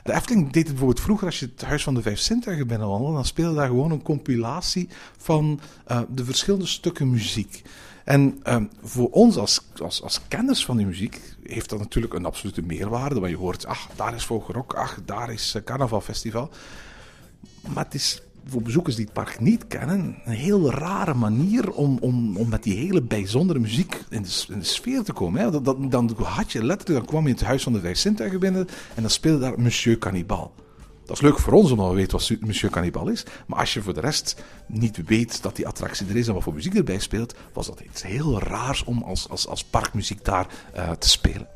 De Efteling deed het bijvoorbeeld vroeger, als je het Huis van de Vijf Zintuigen binnenwandelde, dan speelde daar gewoon een compilatie van uh, de verschillende stukken muziek. En um, voor ons als, als, als kenners van die muziek heeft dat natuurlijk een absolute meerwaarde. Want je hoort, ach, daar is Vogelrok, ach, daar is uh, Carnavalfestival. Maar het is voor bezoekers die het park niet kennen, een heel rare manier om, om, om met die hele bijzondere muziek in de, in de sfeer te komen. Hè. Dat, dat, dan had je letterlijk, dan kwam je in het Huis van de Vijf Zintuigen binnen en dan speelde daar Monsieur Cannibal. Dat is leuk voor ons omdat we weten wat Monsieur Cannibal is. Maar als je voor de rest niet weet dat die attractie er is en wat voor muziek erbij speelt, was dat iets heel raars om als, als, als parkmuziek daar uh, te spelen.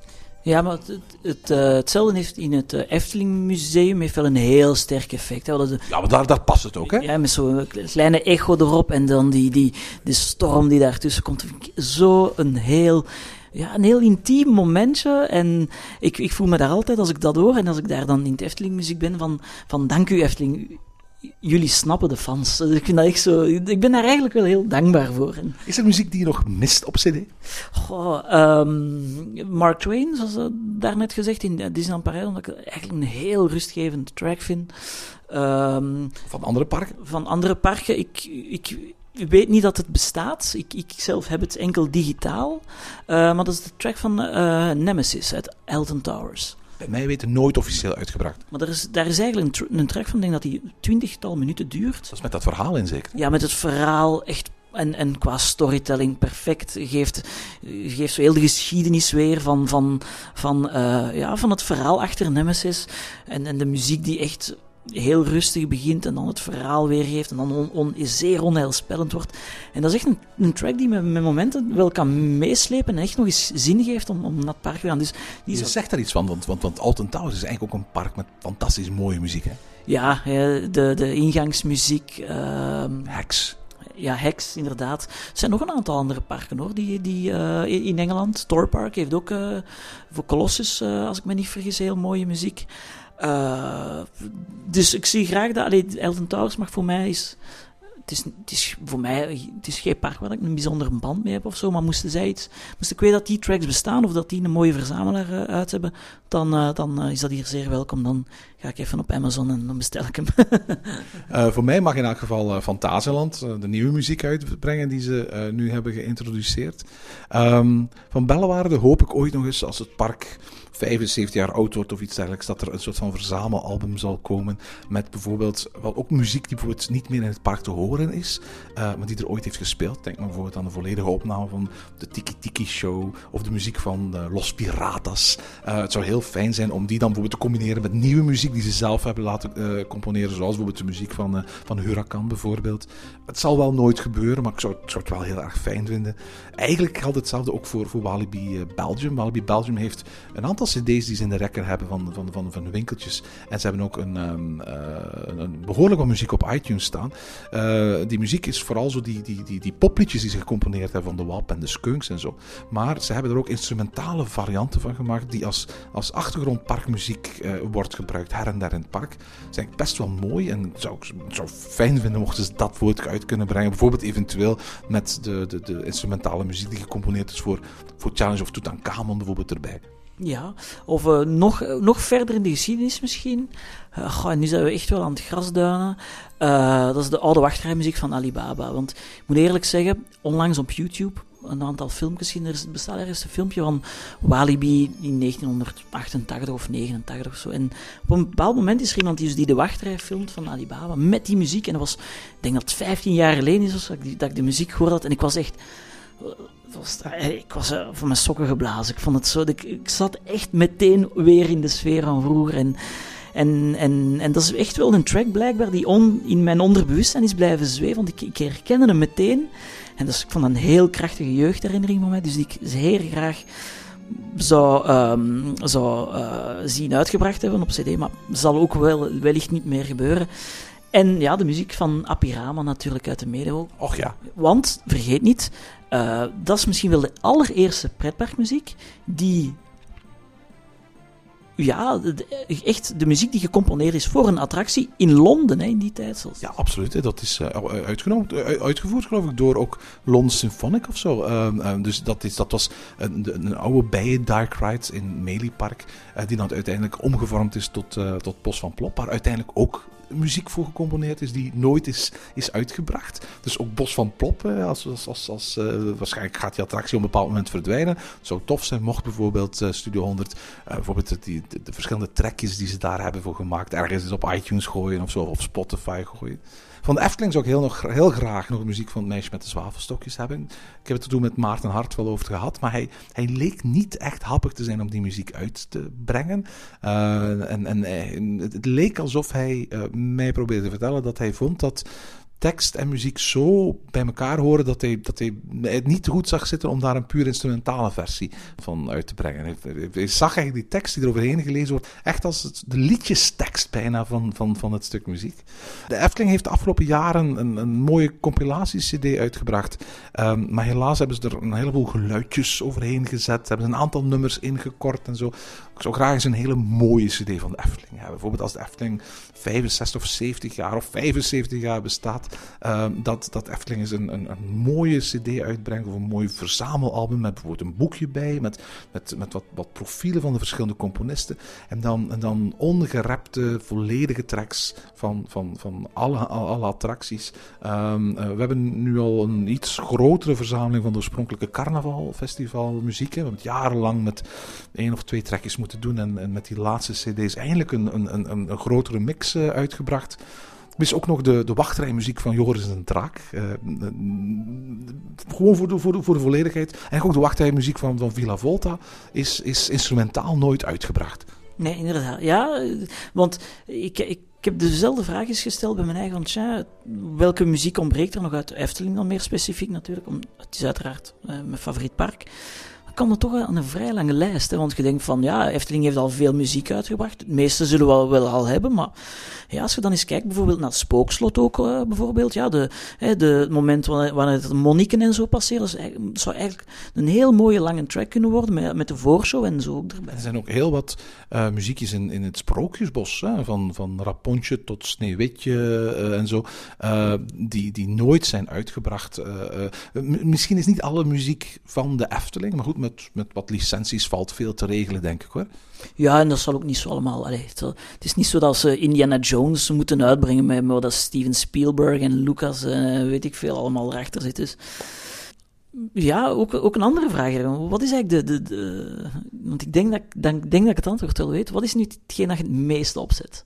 Ja, maar het, het, uh, hetzelfde heeft in het uh, Efteling Museum heeft wel een heel sterk effect. Hè? De, ja, maar daar, daar past het ook, hè? Ja, met zo'n kleine echo erop en dan die, die, die storm die daartussen komt. Zo een heel, ja, een heel intiem momentje. En ik, ik voel me daar altijd, als ik dat hoor en als ik daar dan in het Efteling muziek ben, van, van dank u Efteling jullie snappen de fans. Ik, vind dat echt zo, ik ben daar eigenlijk wel heel dankbaar voor. Is er muziek die je nog mist op CD? Goh, um, Mark Twain, zoals daarnet gezegd, in Disneyland Parijs, omdat ik het eigenlijk een heel rustgevend track vind. Um, van andere parken? Van andere parken. Ik, ik, weet niet dat het bestaat. Ik, ik zelf heb het enkel digitaal. Uh, maar dat is de track van uh, Nemesis uit Elton Towers. Bij mij weten nooit officieel uitgebracht. Maar er is, daar is eigenlijk een, een track van, denk dat die twintigtal minuten duurt. Dat is met dat verhaal in zeker? Ja, met het verhaal echt en, en qua storytelling perfect. Geeft, geeft zo heel de geschiedenis weer van, van, van, uh, ja, van het verhaal achter Nemesis. En, en de muziek die echt heel rustig begint en dan het verhaal weergeeft en dan on, on, zeer onheilspellend wordt. En dat is echt een, een track die me met momenten wel kan meeslepen en echt nog eens zin geeft om, om naar het park te gaan. Dus die Je zegt daar iets van, want, want, want Alton Towers is eigenlijk ook een park met fantastisch mooie muziek. Hè? Ja, de, de ingangsmuziek. Uh, Hex. Ja, Hex, inderdaad. Er zijn nog een aantal andere parken hoor, die, die uh, in Engeland. Tor Park heeft ook uh, voor Colossus, uh, als ik me niet vergis, heel mooie muziek. Uh, dus ik zie graag dat. Allee, Elton Towers mag voor mij is. Het is, het is voor mij het is geen park waar ik een bijzondere band mee heb of zo. Maar moesten zij iets. Moest ik weten dat die tracks bestaan of dat die een mooie verzamelaar uh, uit hebben. Dan, uh, dan is dat hier zeer welkom. Dan ga ik even op Amazon en dan bestel ik hem. <laughs> voor mij mag in elk geval Fantasieland de nieuwe muziek uitbrengen die ze nu hebben geïntroduceerd. Um, van Bellewaarde hoop ik ooit nog eens als het park 75 jaar oud wordt of iets dergelijks, dat er een soort van verzamelalbum zal komen met bijvoorbeeld, wel ook muziek die bijvoorbeeld niet meer in het park te horen is, uh, maar die er ooit heeft gespeeld. Denk maar bijvoorbeeld aan de volledige opname van de Tiki Tiki Show of de muziek van uh, Los Piratas. Uh, het zou heel fijn zijn om die dan bijvoorbeeld te combineren met nieuwe muziek die ze zelf hebben laten componeren, zoals bijvoorbeeld de muziek van, van Huracan bijvoorbeeld. Het zal wel nooit gebeuren, maar ik zou, het wel heel erg fijn vinden. Eigenlijk geldt hetzelfde ook voor, voor Walibi Belgium. Walibi Belgium heeft een aantal cd's die ze in de rekker hebben van, van, van, van winkeltjes. En ze hebben ook een, um, uh, een behoorlijk wat muziek op iTunes staan. Uh, die muziek is vooral zo die, die, die, die popliedjes die ze gecomponeerd hebben van de WAP en de Skunks en zo. Maar ze hebben er ook instrumentale varianten van gemaakt die als, als achtergrondparkmuziek uh, wordt gebruikt her en der in het park. Eigenlijk best wel mooi en zou ik zou fijn vinden mochten ze dat woord uit kunnen brengen. Bijvoorbeeld eventueel met de, de, de instrumentale muziek die gecomponeerd is voor, voor Challenge of Tutankhamon bijvoorbeeld erbij. Ja, of uh, nog, nog verder in de geschiedenis misschien. Uh, goh, nu zijn we echt wel aan het grasduinen. Uh, dat is de oude wachtrijmuziek van Alibaba. Want ik moet eerlijk zeggen, onlangs op YouTube een aantal filmpjes gezien. Er bestaat ergens een filmpje van Walibi in 1988 of 89 of zo. En op een bepaald moment is er iemand die, dus die de wachtrij filmt van Alibaba met die muziek. En dat was, ik denk dat het 15 jaar geleden is dat ik, dat ik de muziek gehoord had. En ik was echt was, ik was uh, van mijn sokken geblazen. Ik vond het zo. Ik, ik, zat echt meteen weer in de sfeer van vroeger. En, en, en, en dat is echt wel een track blijkbaar die in mijn onderbewustzijn is blijven zweven. Want ik, ik herkende hem meteen. En dus ik vond een heel krachtige jeugdherinnering van mij. Dus die ik zeer graag zou, um, zou uh, zien uitgebracht hebben op CD. Maar zal ook wel, wellicht niet meer gebeuren. En ja, de muziek van Apirama natuurlijk uit de Medewol. Och ja. Want, vergeet niet, uh, dat is misschien wel de allereerste pretparkmuziek die ja, echt de muziek die gecomponeerd is voor een attractie in Londen hè, in die tijd. Ja, absoluut. Hè. Dat is uh, uitgenomen, uitgevoerd, geloof ik, door ook London Symphonic of zo. Uh, uh, dus dat, is, dat was een, een oude bijen Dark Ride in Mealy Park, die dan uiteindelijk omgevormd is tot, tot Bos van Plop, maar uiteindelijk ook muziek voor gecomponeerd is die nooit is, is uitgebracht. Dus ook Bos van Plop, als, als, als, als uh, waarschijnlijk gaat die attractie op een bepaald moment verdwijnen. Het zou tof zijn mocht bijvoorbeeld uh, Studio 100 uh, bijvoorbeeld de, de, verschillende trekjes die ze daar hebben voor gemaakt ergens eens op iTunes gooien of zo, of Spotify gooien. Van de Efteling zou ik heel, nog, heel graag nog muziek van het meisje met de zwavelstokjes hebben. Ik heb het er toen met Maarten Hart wel over gehad, maar hij, hij leek niet echt happig te zijn om die muziek uit te brengen. Uh, en, en het leek alsof hij uh, mij probeerde te vertellen dat hij vond dat tekst en muziek zo bij elkaar horen dat hij, dat hij het niet goed zag zitten om daar een puur instrumentale versie van uit te brengen. Hij, zag eigenlijk die tekst die er overheen gelezen wordt echt als het, de liedjestekst bijna van, van, van het stuk muziek. De Efteling heeft de afgelopen jaren een, een mooie compilatie-cd uitgebracht. Um, maar helaas hebben ze er een heleboel geluidjes overheen gezet. Hebben ze een aantal nummers ingekort en zo. Ik zou graag eens een hele mooie CD van de Efteling hebben. Bijvoorbeeld als de Efteling 65 of 70 jaar of 75 jaar bestaat, ehm, dat, dat Efteling eens een, een, mooie CD uitbrengt of een mooi verzamelalbum met bijvoorbeeld een boekje bij, met, met, met wat, wat profielen van de verschillende componisten. En dan, en dan ongerepte, volledige tracks van, van, van alle, alle attracties. Ehm, eh, we hebben nu al een iets grotere verzameling van de oorspronkelijke carnavalfestival muziek. Hè. We hebben het jarenlang met één of twee trackjes moeten doen en, met die laatste cd's eindelijk een, een, een, een grotere mix uh, uitgebracht. Er is ook nog de, de wachtrijmuziek van Joris en Draak. Uh, gewoon voor de, voor, de, voor de volledigheid. En ook de wachtrijmuziek van, van Villa Volta is, is instrumentaal nooit uitgebracht. Nee, inderdaad. Ja, want ik, ik, heb dezelfde vraag eens gesteld bij mijn eigen tja, welke muziek ontbreekt er nog uit Efteling dan meer specifiek natuurlijk. Om, het is uiteraard mijn favoriet park kan er toch aan een vrij lange lijst. Hè? Want je denkt van, ja, Efteling heeft al veel muziek uitgebracht. Het meeste zullen we wel, al hebben, maar ja, als je dan eens kijkt bijvoorbeeld naar het Spookslot ook, uh, bijvoorbeeld, ja, de, hè, de, het moment wanneer, wanneer het Moniken en zo passeren, dat zou eigenlijk een heel mooie lange track kunnen worden, met, met de voorshow en zo ook erbij. Er zijn ook heel wat uh, muziekjes in, in het Sprookjesbos, hè? Van, van Rapontje tot Sneeuwwitje uh, en zo, die, die nooit zijn uitgebracht. misschien is niet alle muziek van de Efteling, maar goed, met, met wat licenties valt veel te regelen, denk ik hoor. Ja, en dat zal ook niet zo allemaal. Allee, het, is niet zo dat ze Indiana Jones moeten uitbrengen, met, maar dat Steven Spielberg en Lucas en weet ik veel allemaal erachter zitten. Dus ja, ook, ook een andere vraag. Wat is eigenlijk de. de, de want ik denk dat, denk, denk dat ik het antwoord wel weet. Wat is nu hetgeen dat je het meeste opzet?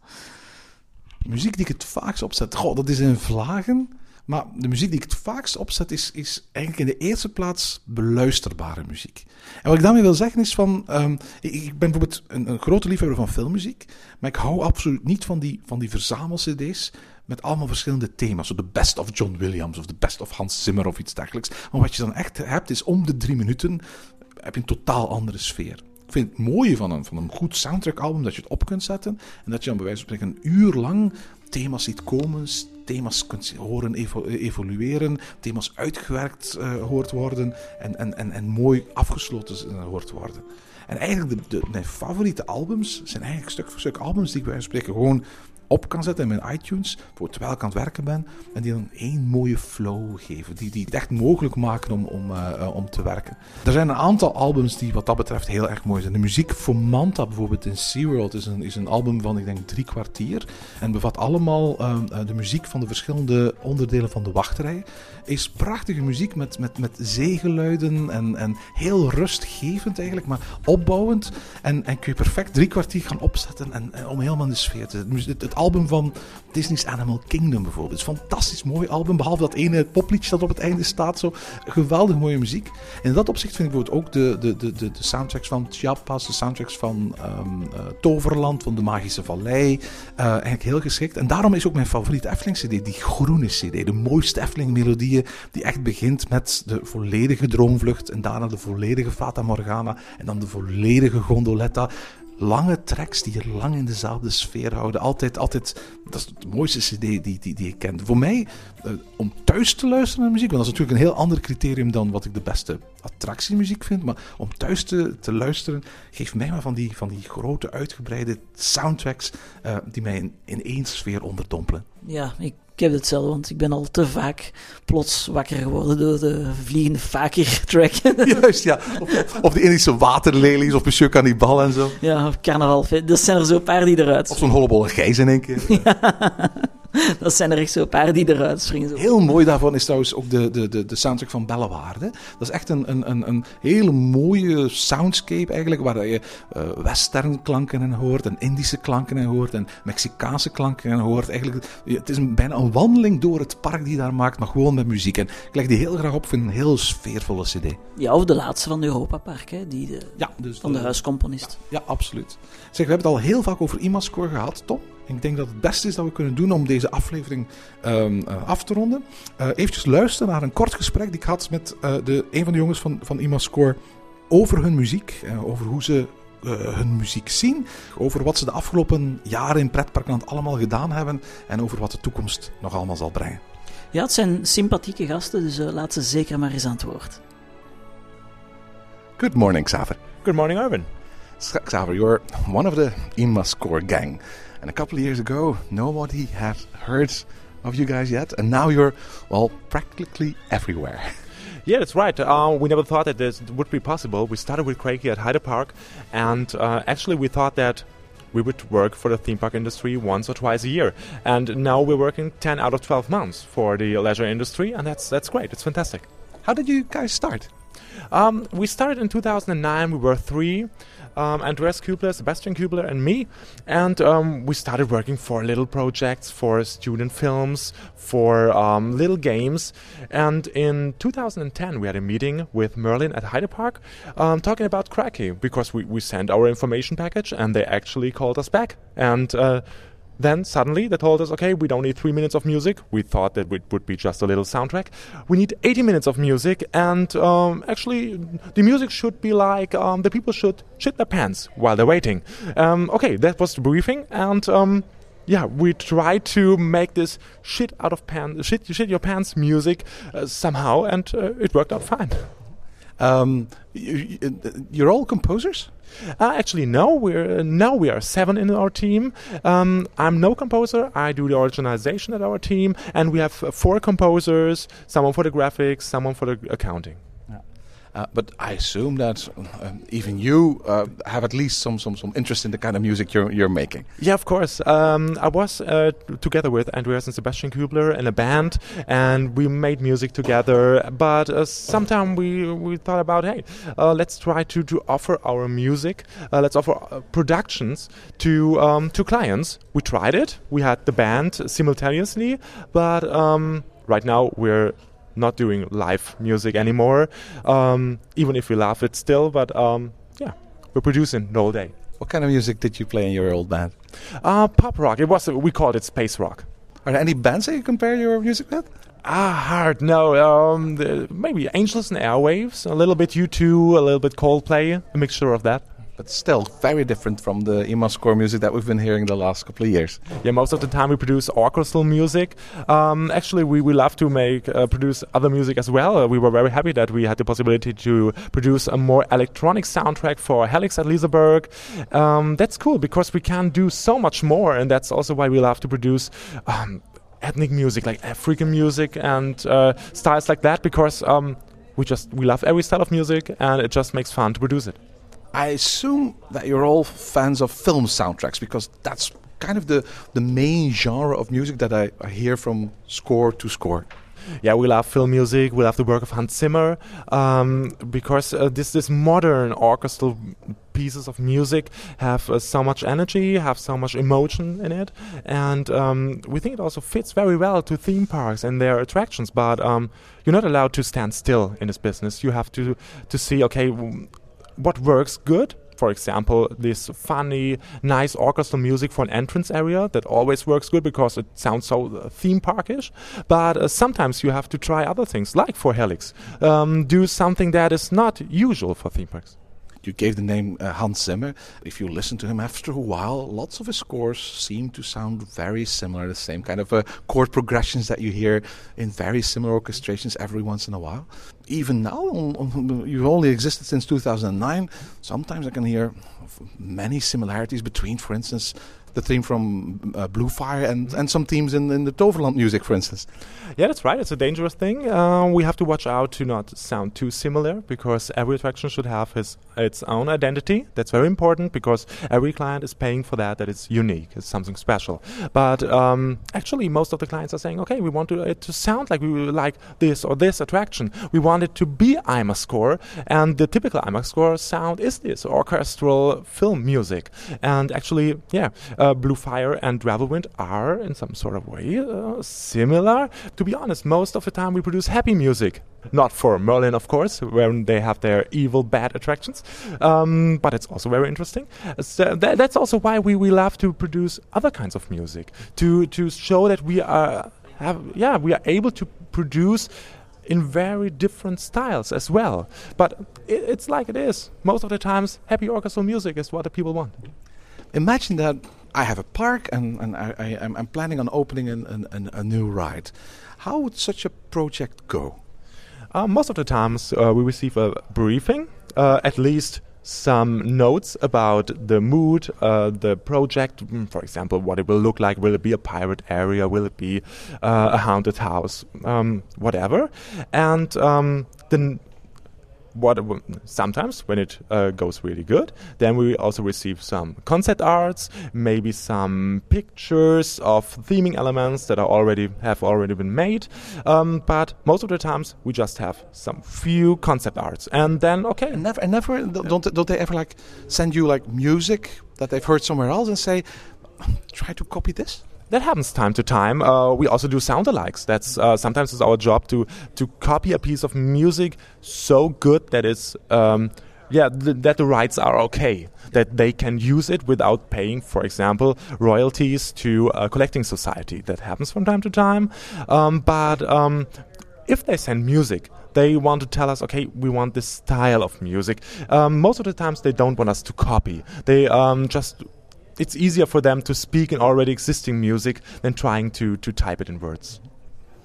Muziek die ik het vaakst opzet. Goh, dat is in vlagen. Maar de muziek die ik het vaakst opzet is, is eigenlijk in de eerste plaats beluisterbare muziek. En wat ik daarmee wil zeggen is van, um, ik, ben bijvoorbeeld een, een, grote liefhebber van filmmuziek, maar ik hou absoluut niet van die, van die verzamel-cd's met allemaal verschillende thema's. Zo de best of John Williams of de best of Hans Zimmer of iets dergelijks. Maar wat je dan echt hebt is om de drie minuten heb je een totaal andere sfeer. Ik vind het mooie van een, van een goed soundtrack-album dat je het op kunt zetten en dat je dan bij wijze van spreken een uur lang thema's ziet komen, thema's kunt horen evolueren, thema's uitgewerkt uh, hoort worden en, en, en, en mooi afgesloten hoort worden. En eigenlijk de, mijn favoriete albums zijn eigenlijk stuk voor stuk albums die ik bij spreken gewoon op kan zetten in mijn iTunes, voor terwijl ik aan het werken ben, en die dan één mooie flow geven, die, die het echt mogelijk maken om, om, uh, om te werken. Er zijn een aantal albums die wat dat betreft heel erg mooi zijn. De muziek voor Manta bijvoorbeeld in SeaWorld is een, is een album van, ik denk, drie kwartier, en bevat allemaal uh, de muziek van de verschillende onderdelen van de wachtrij. Is prachtige muziek met, met, met zeegeluiden en, en heel rustgevend eigenlijk, maar opbouwend. En, en kun je perfect drie kwartier gaan opzetten en, om helemaal in de sfeer te. Het, het album van Disney's Animal Kingdom bijvoorbeeld. Fantastisch mooi album, behalve dat ene popliedje dat op het einde staat. Zo geweldig mooie muziek. En in dat opzicht vind ik bijvoorbeeld ook de, de, de, de, de soundtracks van Chiapas, de soundtracks van um, uh, Toverland, van de Magische Vallei, uh, eigenlijk heel geschikt. En daarom is ook mijn favoriete Efteling-cd die groene cd. De mooiste Efteling-melodieën, die echt begint met de volledige Droomvlucht en daarna de volledige Fata Morgana en dan de volledige Gondoletta lange tracks die je lang in dezelfde sfeer houden. Altijd, altijd, dat is de mooiste CD die, die, die ik ken. Voor mij, uh, om thuis te luisteren naar muziek, want dat is natuurlijk een heel ander criterium dan wat ik de beste attractiemuziek vind. Maar om thuis te, te luisteren, geeft mij maar van die, van die grote, uitgebreide soundtracks uh, die mij in, in één sfeer onderdompelen. Ja, ik ik heb hetzelfde, want ik ben al te vaak plots wakker geworden door de vliegende Fakir-track. <laughs> Juist, ja. Of, of de Indische waterlelies, of Monsieur Cannibal en zo. Ja, of Carnaval. Dat zijn er zo een paar die eruit Of zo'n hollebolle gijs in één keer. <laughs> Ja. <laughs> dat zijn er echt zo'n paar die eruit springen. Zo. Heel mooi daarvan is trouwens ook de, de, de, de soundtrack van Bellewaarde. Dat is echt een, een, een, een hele mooie soundscape eigenlijk, waar je uh, western klanken in hoort, en Indische klanken in hoort, en Mexicaanse klanken in hoort. Eigenlijk, het is een, bijna een wandeling door het park die daar maakt, maar gewoon met muziek. En ik leg die heel graag op, vind een heel sfeervolle cd. Ja, of de laatste van Europa Park, hè? Die de, ja, dus van de, de huiscomponist. Ja, ja, absoluut. Zeg, we hebben het al heel vaak over IMAScore gehad, Tom. Ik denk dat het beste is dat we kunnen doen om deze aflevering um, uh, af te ronden. Uh, eventjes luisteren naar een kort gesprek die ik had met uh, de, een van de jongens van, van IMAScore over hun muziek. over hoe ze hun muziek zien. Over wat ze de afgelopen jaren in pretparkland allemaal gedaan hebben. En over wat de toekomst nog allemaal zal brengen. Ja, het zijn sympathieke gasten, dus laat ze zeker maar eens aan het woord. Good morning, Xaver. Good morning, Arvin. Xaver, you're one of the IMA Score gang. And a couple of years ago, nobody had heard of you guys yet. And now you're, well, practically everywhere. <laughs> Yeah, that's right. Uh, we never thought that this would be possible. We started with Craigie at Hyde Park, and uh, actually we thought that we would work for the theme park industry once or twice a year. And now we're working 10 out of 12 months for the leisure industry, and that's, that's great. It's fantastic. How did you guys start? Um, we started in 2009. We were three um, Andreas Kubler, Sebastian Kubler, and me. And um, we started working for little projects, for student films, for um, little games. And in 2010, we had a meeting with Merlin at Hyde Park um, talking about Cracky because we, we sent our information package and they actually called us back. And uh, then suddenly they told us, okay, we don't need three minutes of music. We thought that it would be just a little soundtrack. We need 80 minutes of music, and um, actually, the music should be like um, the people should shit their pants while they're waiting. Um, okay, that was the briefing, and um, yeah, we tried to make this shit out of pants, shit, shit your pants music uh, somehow, and uh, it worked out fine. Um, you, you're all composers? Uh, actually, no. We're uh, now we are seven in our team. Um, I'm no composer. I do the originalization at our team, and we have uh, four composers: someone for the graphics, someone for the accounting. Uh, but I assume that um, even you uh, have at least some, some, some interest in the kind of music you're, you're making. Yeah, of course. Um, I was uh, together with Andreas and Sebastian Kubler in a band, and we made music together. But uh, sometime we, we thought about, hey, uh, let's try to, to offer our music, let's offer productions to um, to clients. We tried it. We had the band simultaneously, but um, right now we're not doing live music anymore. Um, even if we love it still, but um, yeah, we're producing the whole day. What kind of music did you play in your old band? Uh, pop rock. It was we called it space rock. Are there any bands that you compare your music with? Ah, hard. No, um, the, maybe Angels and Airwaves, a little bit U2, a little bit Coldplay, a mixture of that but still very different from the IMA score music that we've been hearing the last couple of years. Yeah, most of the time we produce orchestral music. Um, actually, we, we love to make uh, produce other music as well. Uh, we were very happy that we had the possibility to produce a more electronic soundtrack for Helix at Liseberg. Um, that's cool because we can do so much more, and that's also why we love to produce. Um, ethnic music like African music and uh, styles like that because um, we just we love every style of music and it just makes fun to produce it. I assume that you're all fans of film soundtracks because that's kind of the, the main genre of music that I, I hear from score to score. Yeah, we love film music. We love the work of Hans Zimmer um, because uh, this this modern orchestral pieces of music have uh, so much energy, have so much emotion in it, and um, we think it also fits very well to theme parks and their attractions. But um, you're not allowed to stand still in this business. You have to to see okay what works good for example, this funny, nice orchestral music for an entrance area that always works good because it sounds so uh, theme parkish. But uh, sometimes you have to try other things, like for Helix, um, do something that is not usual for theme parks. You gave the name uh, Hans Zimmer. If you listen to him after a while, lots of his scores seem to sound very similar. The same kind of uh, chord progressions that you hear in very similar orchestrations every once in a while. Even now, you've only existed since 2009. Sometimes I can hear many similarities between, for instance, the theme from uh, Blue Fire and, and some themes in, in the Toverland music, for instance. Yeah, that's right. It's a dangerous thing. Uh, we have to watch out to not sound too similar because every attraction should have his its own identity. That's very important because every client is paying for that. That it's unique. It's something special. But um, actually, most of the clients are saying, okay, we want to, it to sound like we like this or this attraction. We want it to be IMA score, and the typical IMA score sound is this orchestral film music. And actually, yeah uh, Blue Fire and Gravelwind are, in some sort of way, uh, similar. To be honest, most of the time we produce happy music. Not for Merlin, of course, when they have their evil, bad attractions. Um, but it's also very interesting. So th that's also why we, we love to produce other kinds of music to to show that we are have yeah we are able to produce in very different styles as well. But it, it's like it is. Most of the times, happy orchestral music is what the people want. Imagine that I have a park and, and I, I, am planning on opening an, an, a new ride. How would such a project go? Uh, most of the times uh, we receive a briefing, uh, at least some notes about the mood, uh, the project, mm, for example, what it will look like. Will it be a pirate area? Will it be uh, a haunted house? Um, whatever. And um, then what sometimes when it uh, goes really good then we also receive some concept arts maybe some pictures of theming elements that are already have already been made. Um, but most of the times we just have some few concept arts. And then okay. And never and never don't don't they ever like send you like music that they've heard somewhere else and say try to copy this that happens time to time. Uh, we also do sound alikes. That's uh, sometimes it's our job to to copy a piece of music so good that it's um, yeah th that the rights are okay that they can use it without paying, for example, royalties to a collecting society. That happens from time to time. Um, but um, if they send music, they want to tell us, okay, we want this style of music. Um, most of the times, they don't want us to copy. They um, just it's easier for them to speak in already existing music than trying to, to type it in words.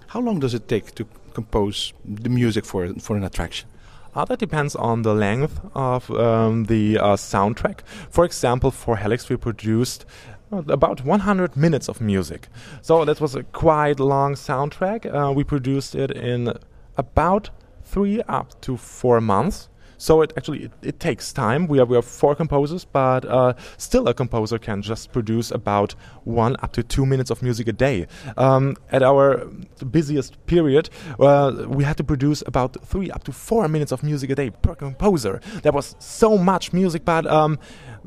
How long does it take to compose the music for, for an attraction? Uh, that depends on the length of um, the uh, soundtrack. For example, for Helix, we produced uh, about 100 minutes of music. So that was a quite long soundtrack. Uh, we produced it in about three up to four months. So it actually it, it, takes time. We are we are four composers, but uh, still a composer can just produce about one up to two minutes of music a day. Um, at our busiest period, uh, we had to produce about three up to four minutes of music a day per composer. There was so much music, but um,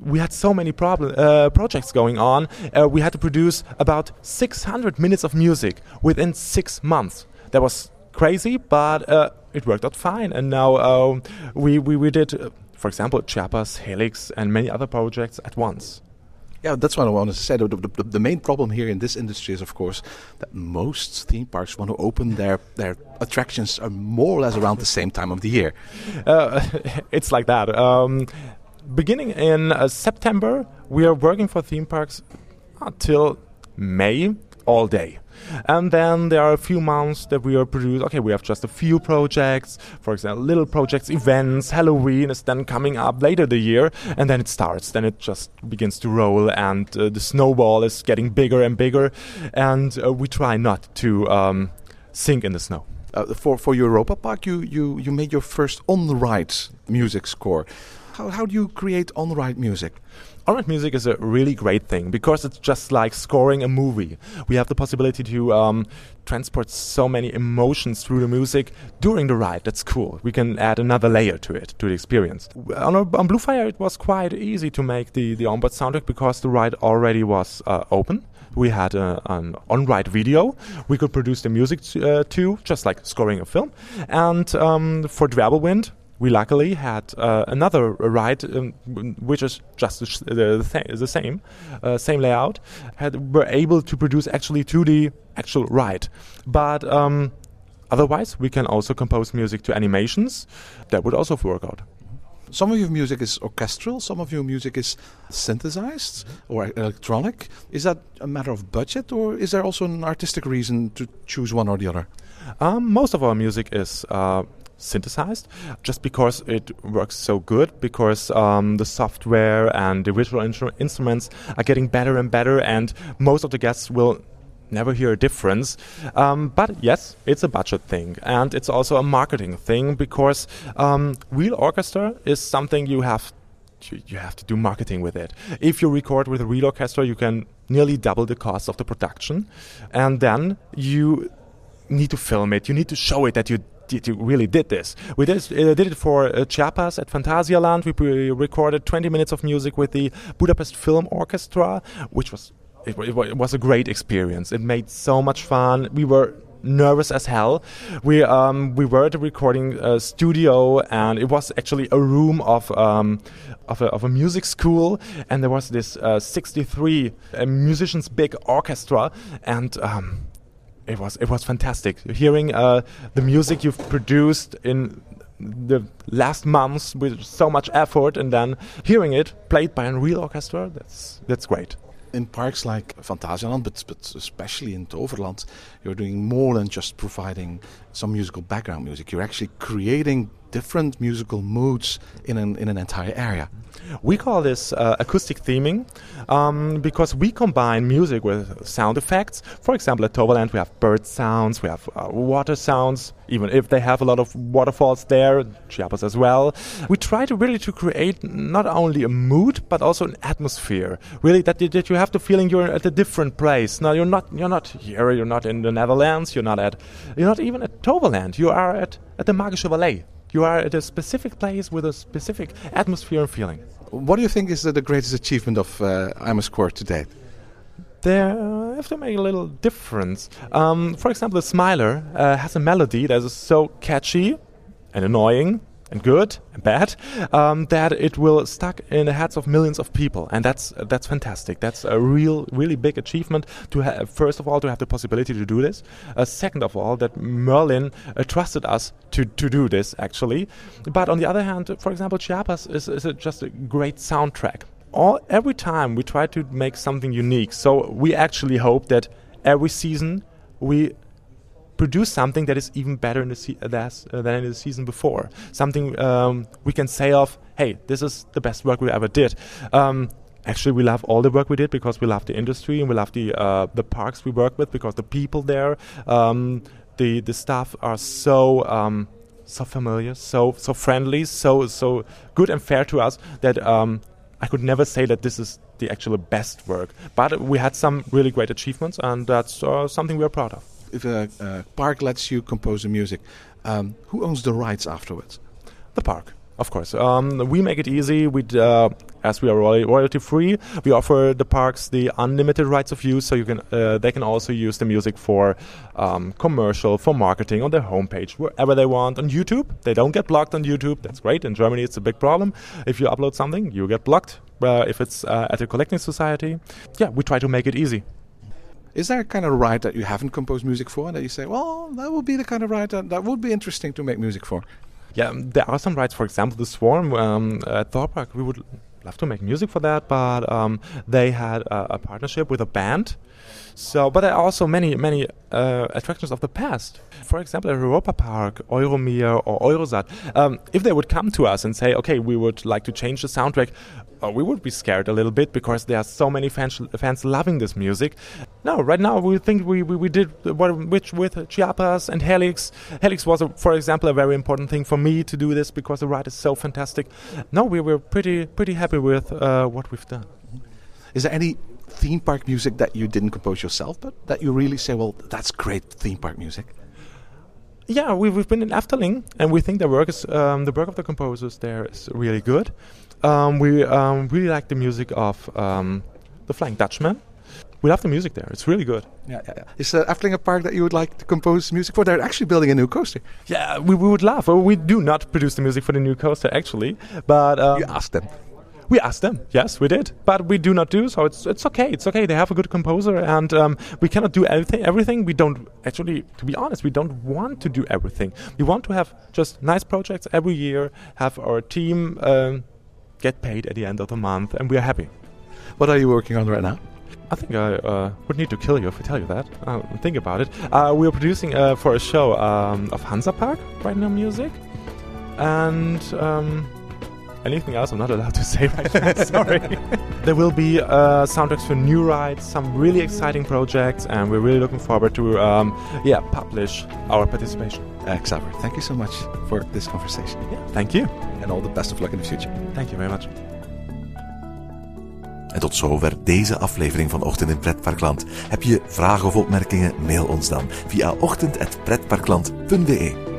we had so many problem, uh, projects going on. Uh, we had to produce about 600 minutes of music within six months. That was crazy, but uh, it worked out fine. And now uh, we, we, we did, uh, for example, Chiapas, Helix, and many other projects at once. Yeah, that's what I wanted to say. The, the, the, main problem here in this industry is, of course, that most theme parks want to open their, their attractions more or less around the same time of the year. Uh, <laughs> it's like that. Um, beginning in uh, September, we are working for theme parks until May all day. And then there are a few months that we are produced. Okay, we have just a few projects, for example, little projects, events. Halloween is then coming up later the year, and then it starts. Then it just begins to roll, and uh, the snowball is getting bigger and bigger. And uh, we try not to um, sink in the snow. Uh, for for Europa Park, you, you you made your first on ride music score. How how do you create on ride music? On-ride music is a really great thing because it's just like scoring a movie. We have the possibility to um, transport so many emotions through the music during the ride. That's cool. We can add another layer to it, to the experience. On, on Bluefire, it was quite easy to make the, the onboard soundtrack because the ride already was uh, open. We had a, an on-ride video. We could produce the music uh, too, just like scoring a film. And um, for Dwerbelwind, we luckily had uh, another ride, um, which is just the, the, the same, uh, same layout. Had were able to produce actually 2d actual ride, but um, otherwise we can also compose music to animations. That would also work out. Some of your music is orchestral, some of your music is synthesized or electronic. Is that a matter of budget, or is there also an artistic reason to choose one or the other? Um, most of our music is uh, synthesized just because it works so good because um, the software and the visual instru- instruments are getting better and better and most of the guests will never hear a difference. Um, but yes it's a budget thing and it's also a marketing thing because um, real orchestra is something you have to, you have to do marketing with it. If you record with a real orchestra you can nearly double the cost of the production and then you need to film it. You need to show it that you did, you really did this. We did, uh, did it for uh, Chiapas at Phantasialand. We recorded 20 minutes of music with the Budapest Film Orchestra, which was it, it, was a great experience. It made so much fun. We were nervous as hell. We um, we were at a recording uh, studio, and it was actually a room of um, of, a, of a music school, and there was this uh, 63 uh, musicians big orchestra, and um, it was it was fantastic. Hearing uh, the music you've produced in the last months with so much effort and then hearing it played by a real orchestra that's that's great. In parks like Phantasialand, but, but especially in Toverland, you're doing more than just providing some musical background music. You're actually creating different musical moods in an in an entire area. We call this uh, acoustic theming um, because we combine music with sound effects. For example, at Toverland, we have bird sounds, we have uh, water sounds, even if they have a lot of waterfalls there, Chiapas as well. We try to really to create not only a mood but also an atmosphere. Really, that, that you have the feeling you're at a different place. Now, you're not you're not here, you're not in the Netherlands, you're not at you're not even at Toverland. You are at at the Magische Valley. You are at a specific place with a specific atmosphere and feeling. What do you think is the, the greatest achievement of uh, Amersfoort to date? There uh, have to make a little difference. Um, for example, the Smiler uh, has a melody that is so catchy and annoying and good and bad um, that it will stuck in the heads of millions of people. And that's that's fantastic. That's a real really big achievement to have first of all to have the possibility to do this. Uh, second of all that merlin uh, trusted us to, to do this actually. But on the other hand for example chiapas is, is a, just a great soundtrack. All every time we try to make something unique so we actually hope that every season we produce something that is even better in the se- uh, than in the season before. Something um, we can say of, hey, this is the best work we ever did. Um, actually, we love all the work we did because we love the industry and we love the uh, the parks we work with because the people there, um, the the staff are so. Um, so familiar, so so friendly, so so good and fair to us that um, I could never say that this is the actual best work. But we had some really great achievements, and that's uh, something we are proud of if a, park lets you compose the music, um, who owns the rights afterwards? The park. Of course, um, we make it easy. We, uh, as we are royalty free, we offer the parks the unlimited rights of use, so you can uh, they can also use the music for um, commercial, for marketing on their homepage, wherever they want. On YouTube, they don't get blocked on YouTube. That's great. In Germany, it's a big problem. If you upload something, you get blocked. Uh, if it's uh, at a collecting society, yeah, we try to make it easy. Is there a kind of ride that you haven't composed music for and that you say, well, that would be the kind of ride that, that would be interesting to make music for? Yeah, um, there are some rides. For example, the Swarm um, at Thor Park. We would love to make music for that, but um, they had a, a, partnership with a band. So, but there are also many, many uh, attractions of the past. For example, at Europa Park, Euromir, or Eurosat. Um, if they would come to us and say, "Okay, we would like to change the soundtrack," uh, we would be scared a little bit because there are so many fans, fans loving this music. No, right now we think we, we, we did what which with Chiapas and Helix. Helix was, a, for example, a very important thing for me to do this because the ride is so fantastic. No, we were pretty pretty happy with uh, what we've done. Is there any theme park music that you didn't compose yourself, but that you really say, well, that's great theme park music? Yeah, we've, we've been in Efteling, and we think the work is um, the work of the composers there is really good. Um, we um, really like the music of um, the Flying Dutchman. We love the music there. It's really good. Yeah, yeah, yeah. Is uh, Efteling a park that you would like to compose music for? They're actually building a new coaster. Yeah, we, we would love. Well, we do not produce the music for the new coaster, actually. But um, you asked them. We asked them. Yes, we did. But we do not do so. It's it's okay. It's okay. They have a good composer, and um, we cannot do everything. Everything we don't actually. To be honest, we don't want to do everything. We want to have just nice projects every year. Have our team um, get paid at the end of the month, and we are happy. What are you working on right now? I think I uh, would need to kill you if I tell you that. Uh, think about it. Uh, we are producing uh, for a show um, of Hansa Park right now music, and um, anything else I'm not allowed to say right now. <laughs> Sorry. <laughs> there will be uh, soundtracks for new rides, some really exciting projects, and we're really looking forward to um, yeah publish our participation. Uh, Xaver, thank you so much for this conversation. Yeah, thank you. And all the best of luck in the future. Thank you very much. En tot zover deze aflevering van Ochtend in Pretparkland. Heb je vragen of opmerkingen? Mail ons dan via ochtend.pretparkland.be.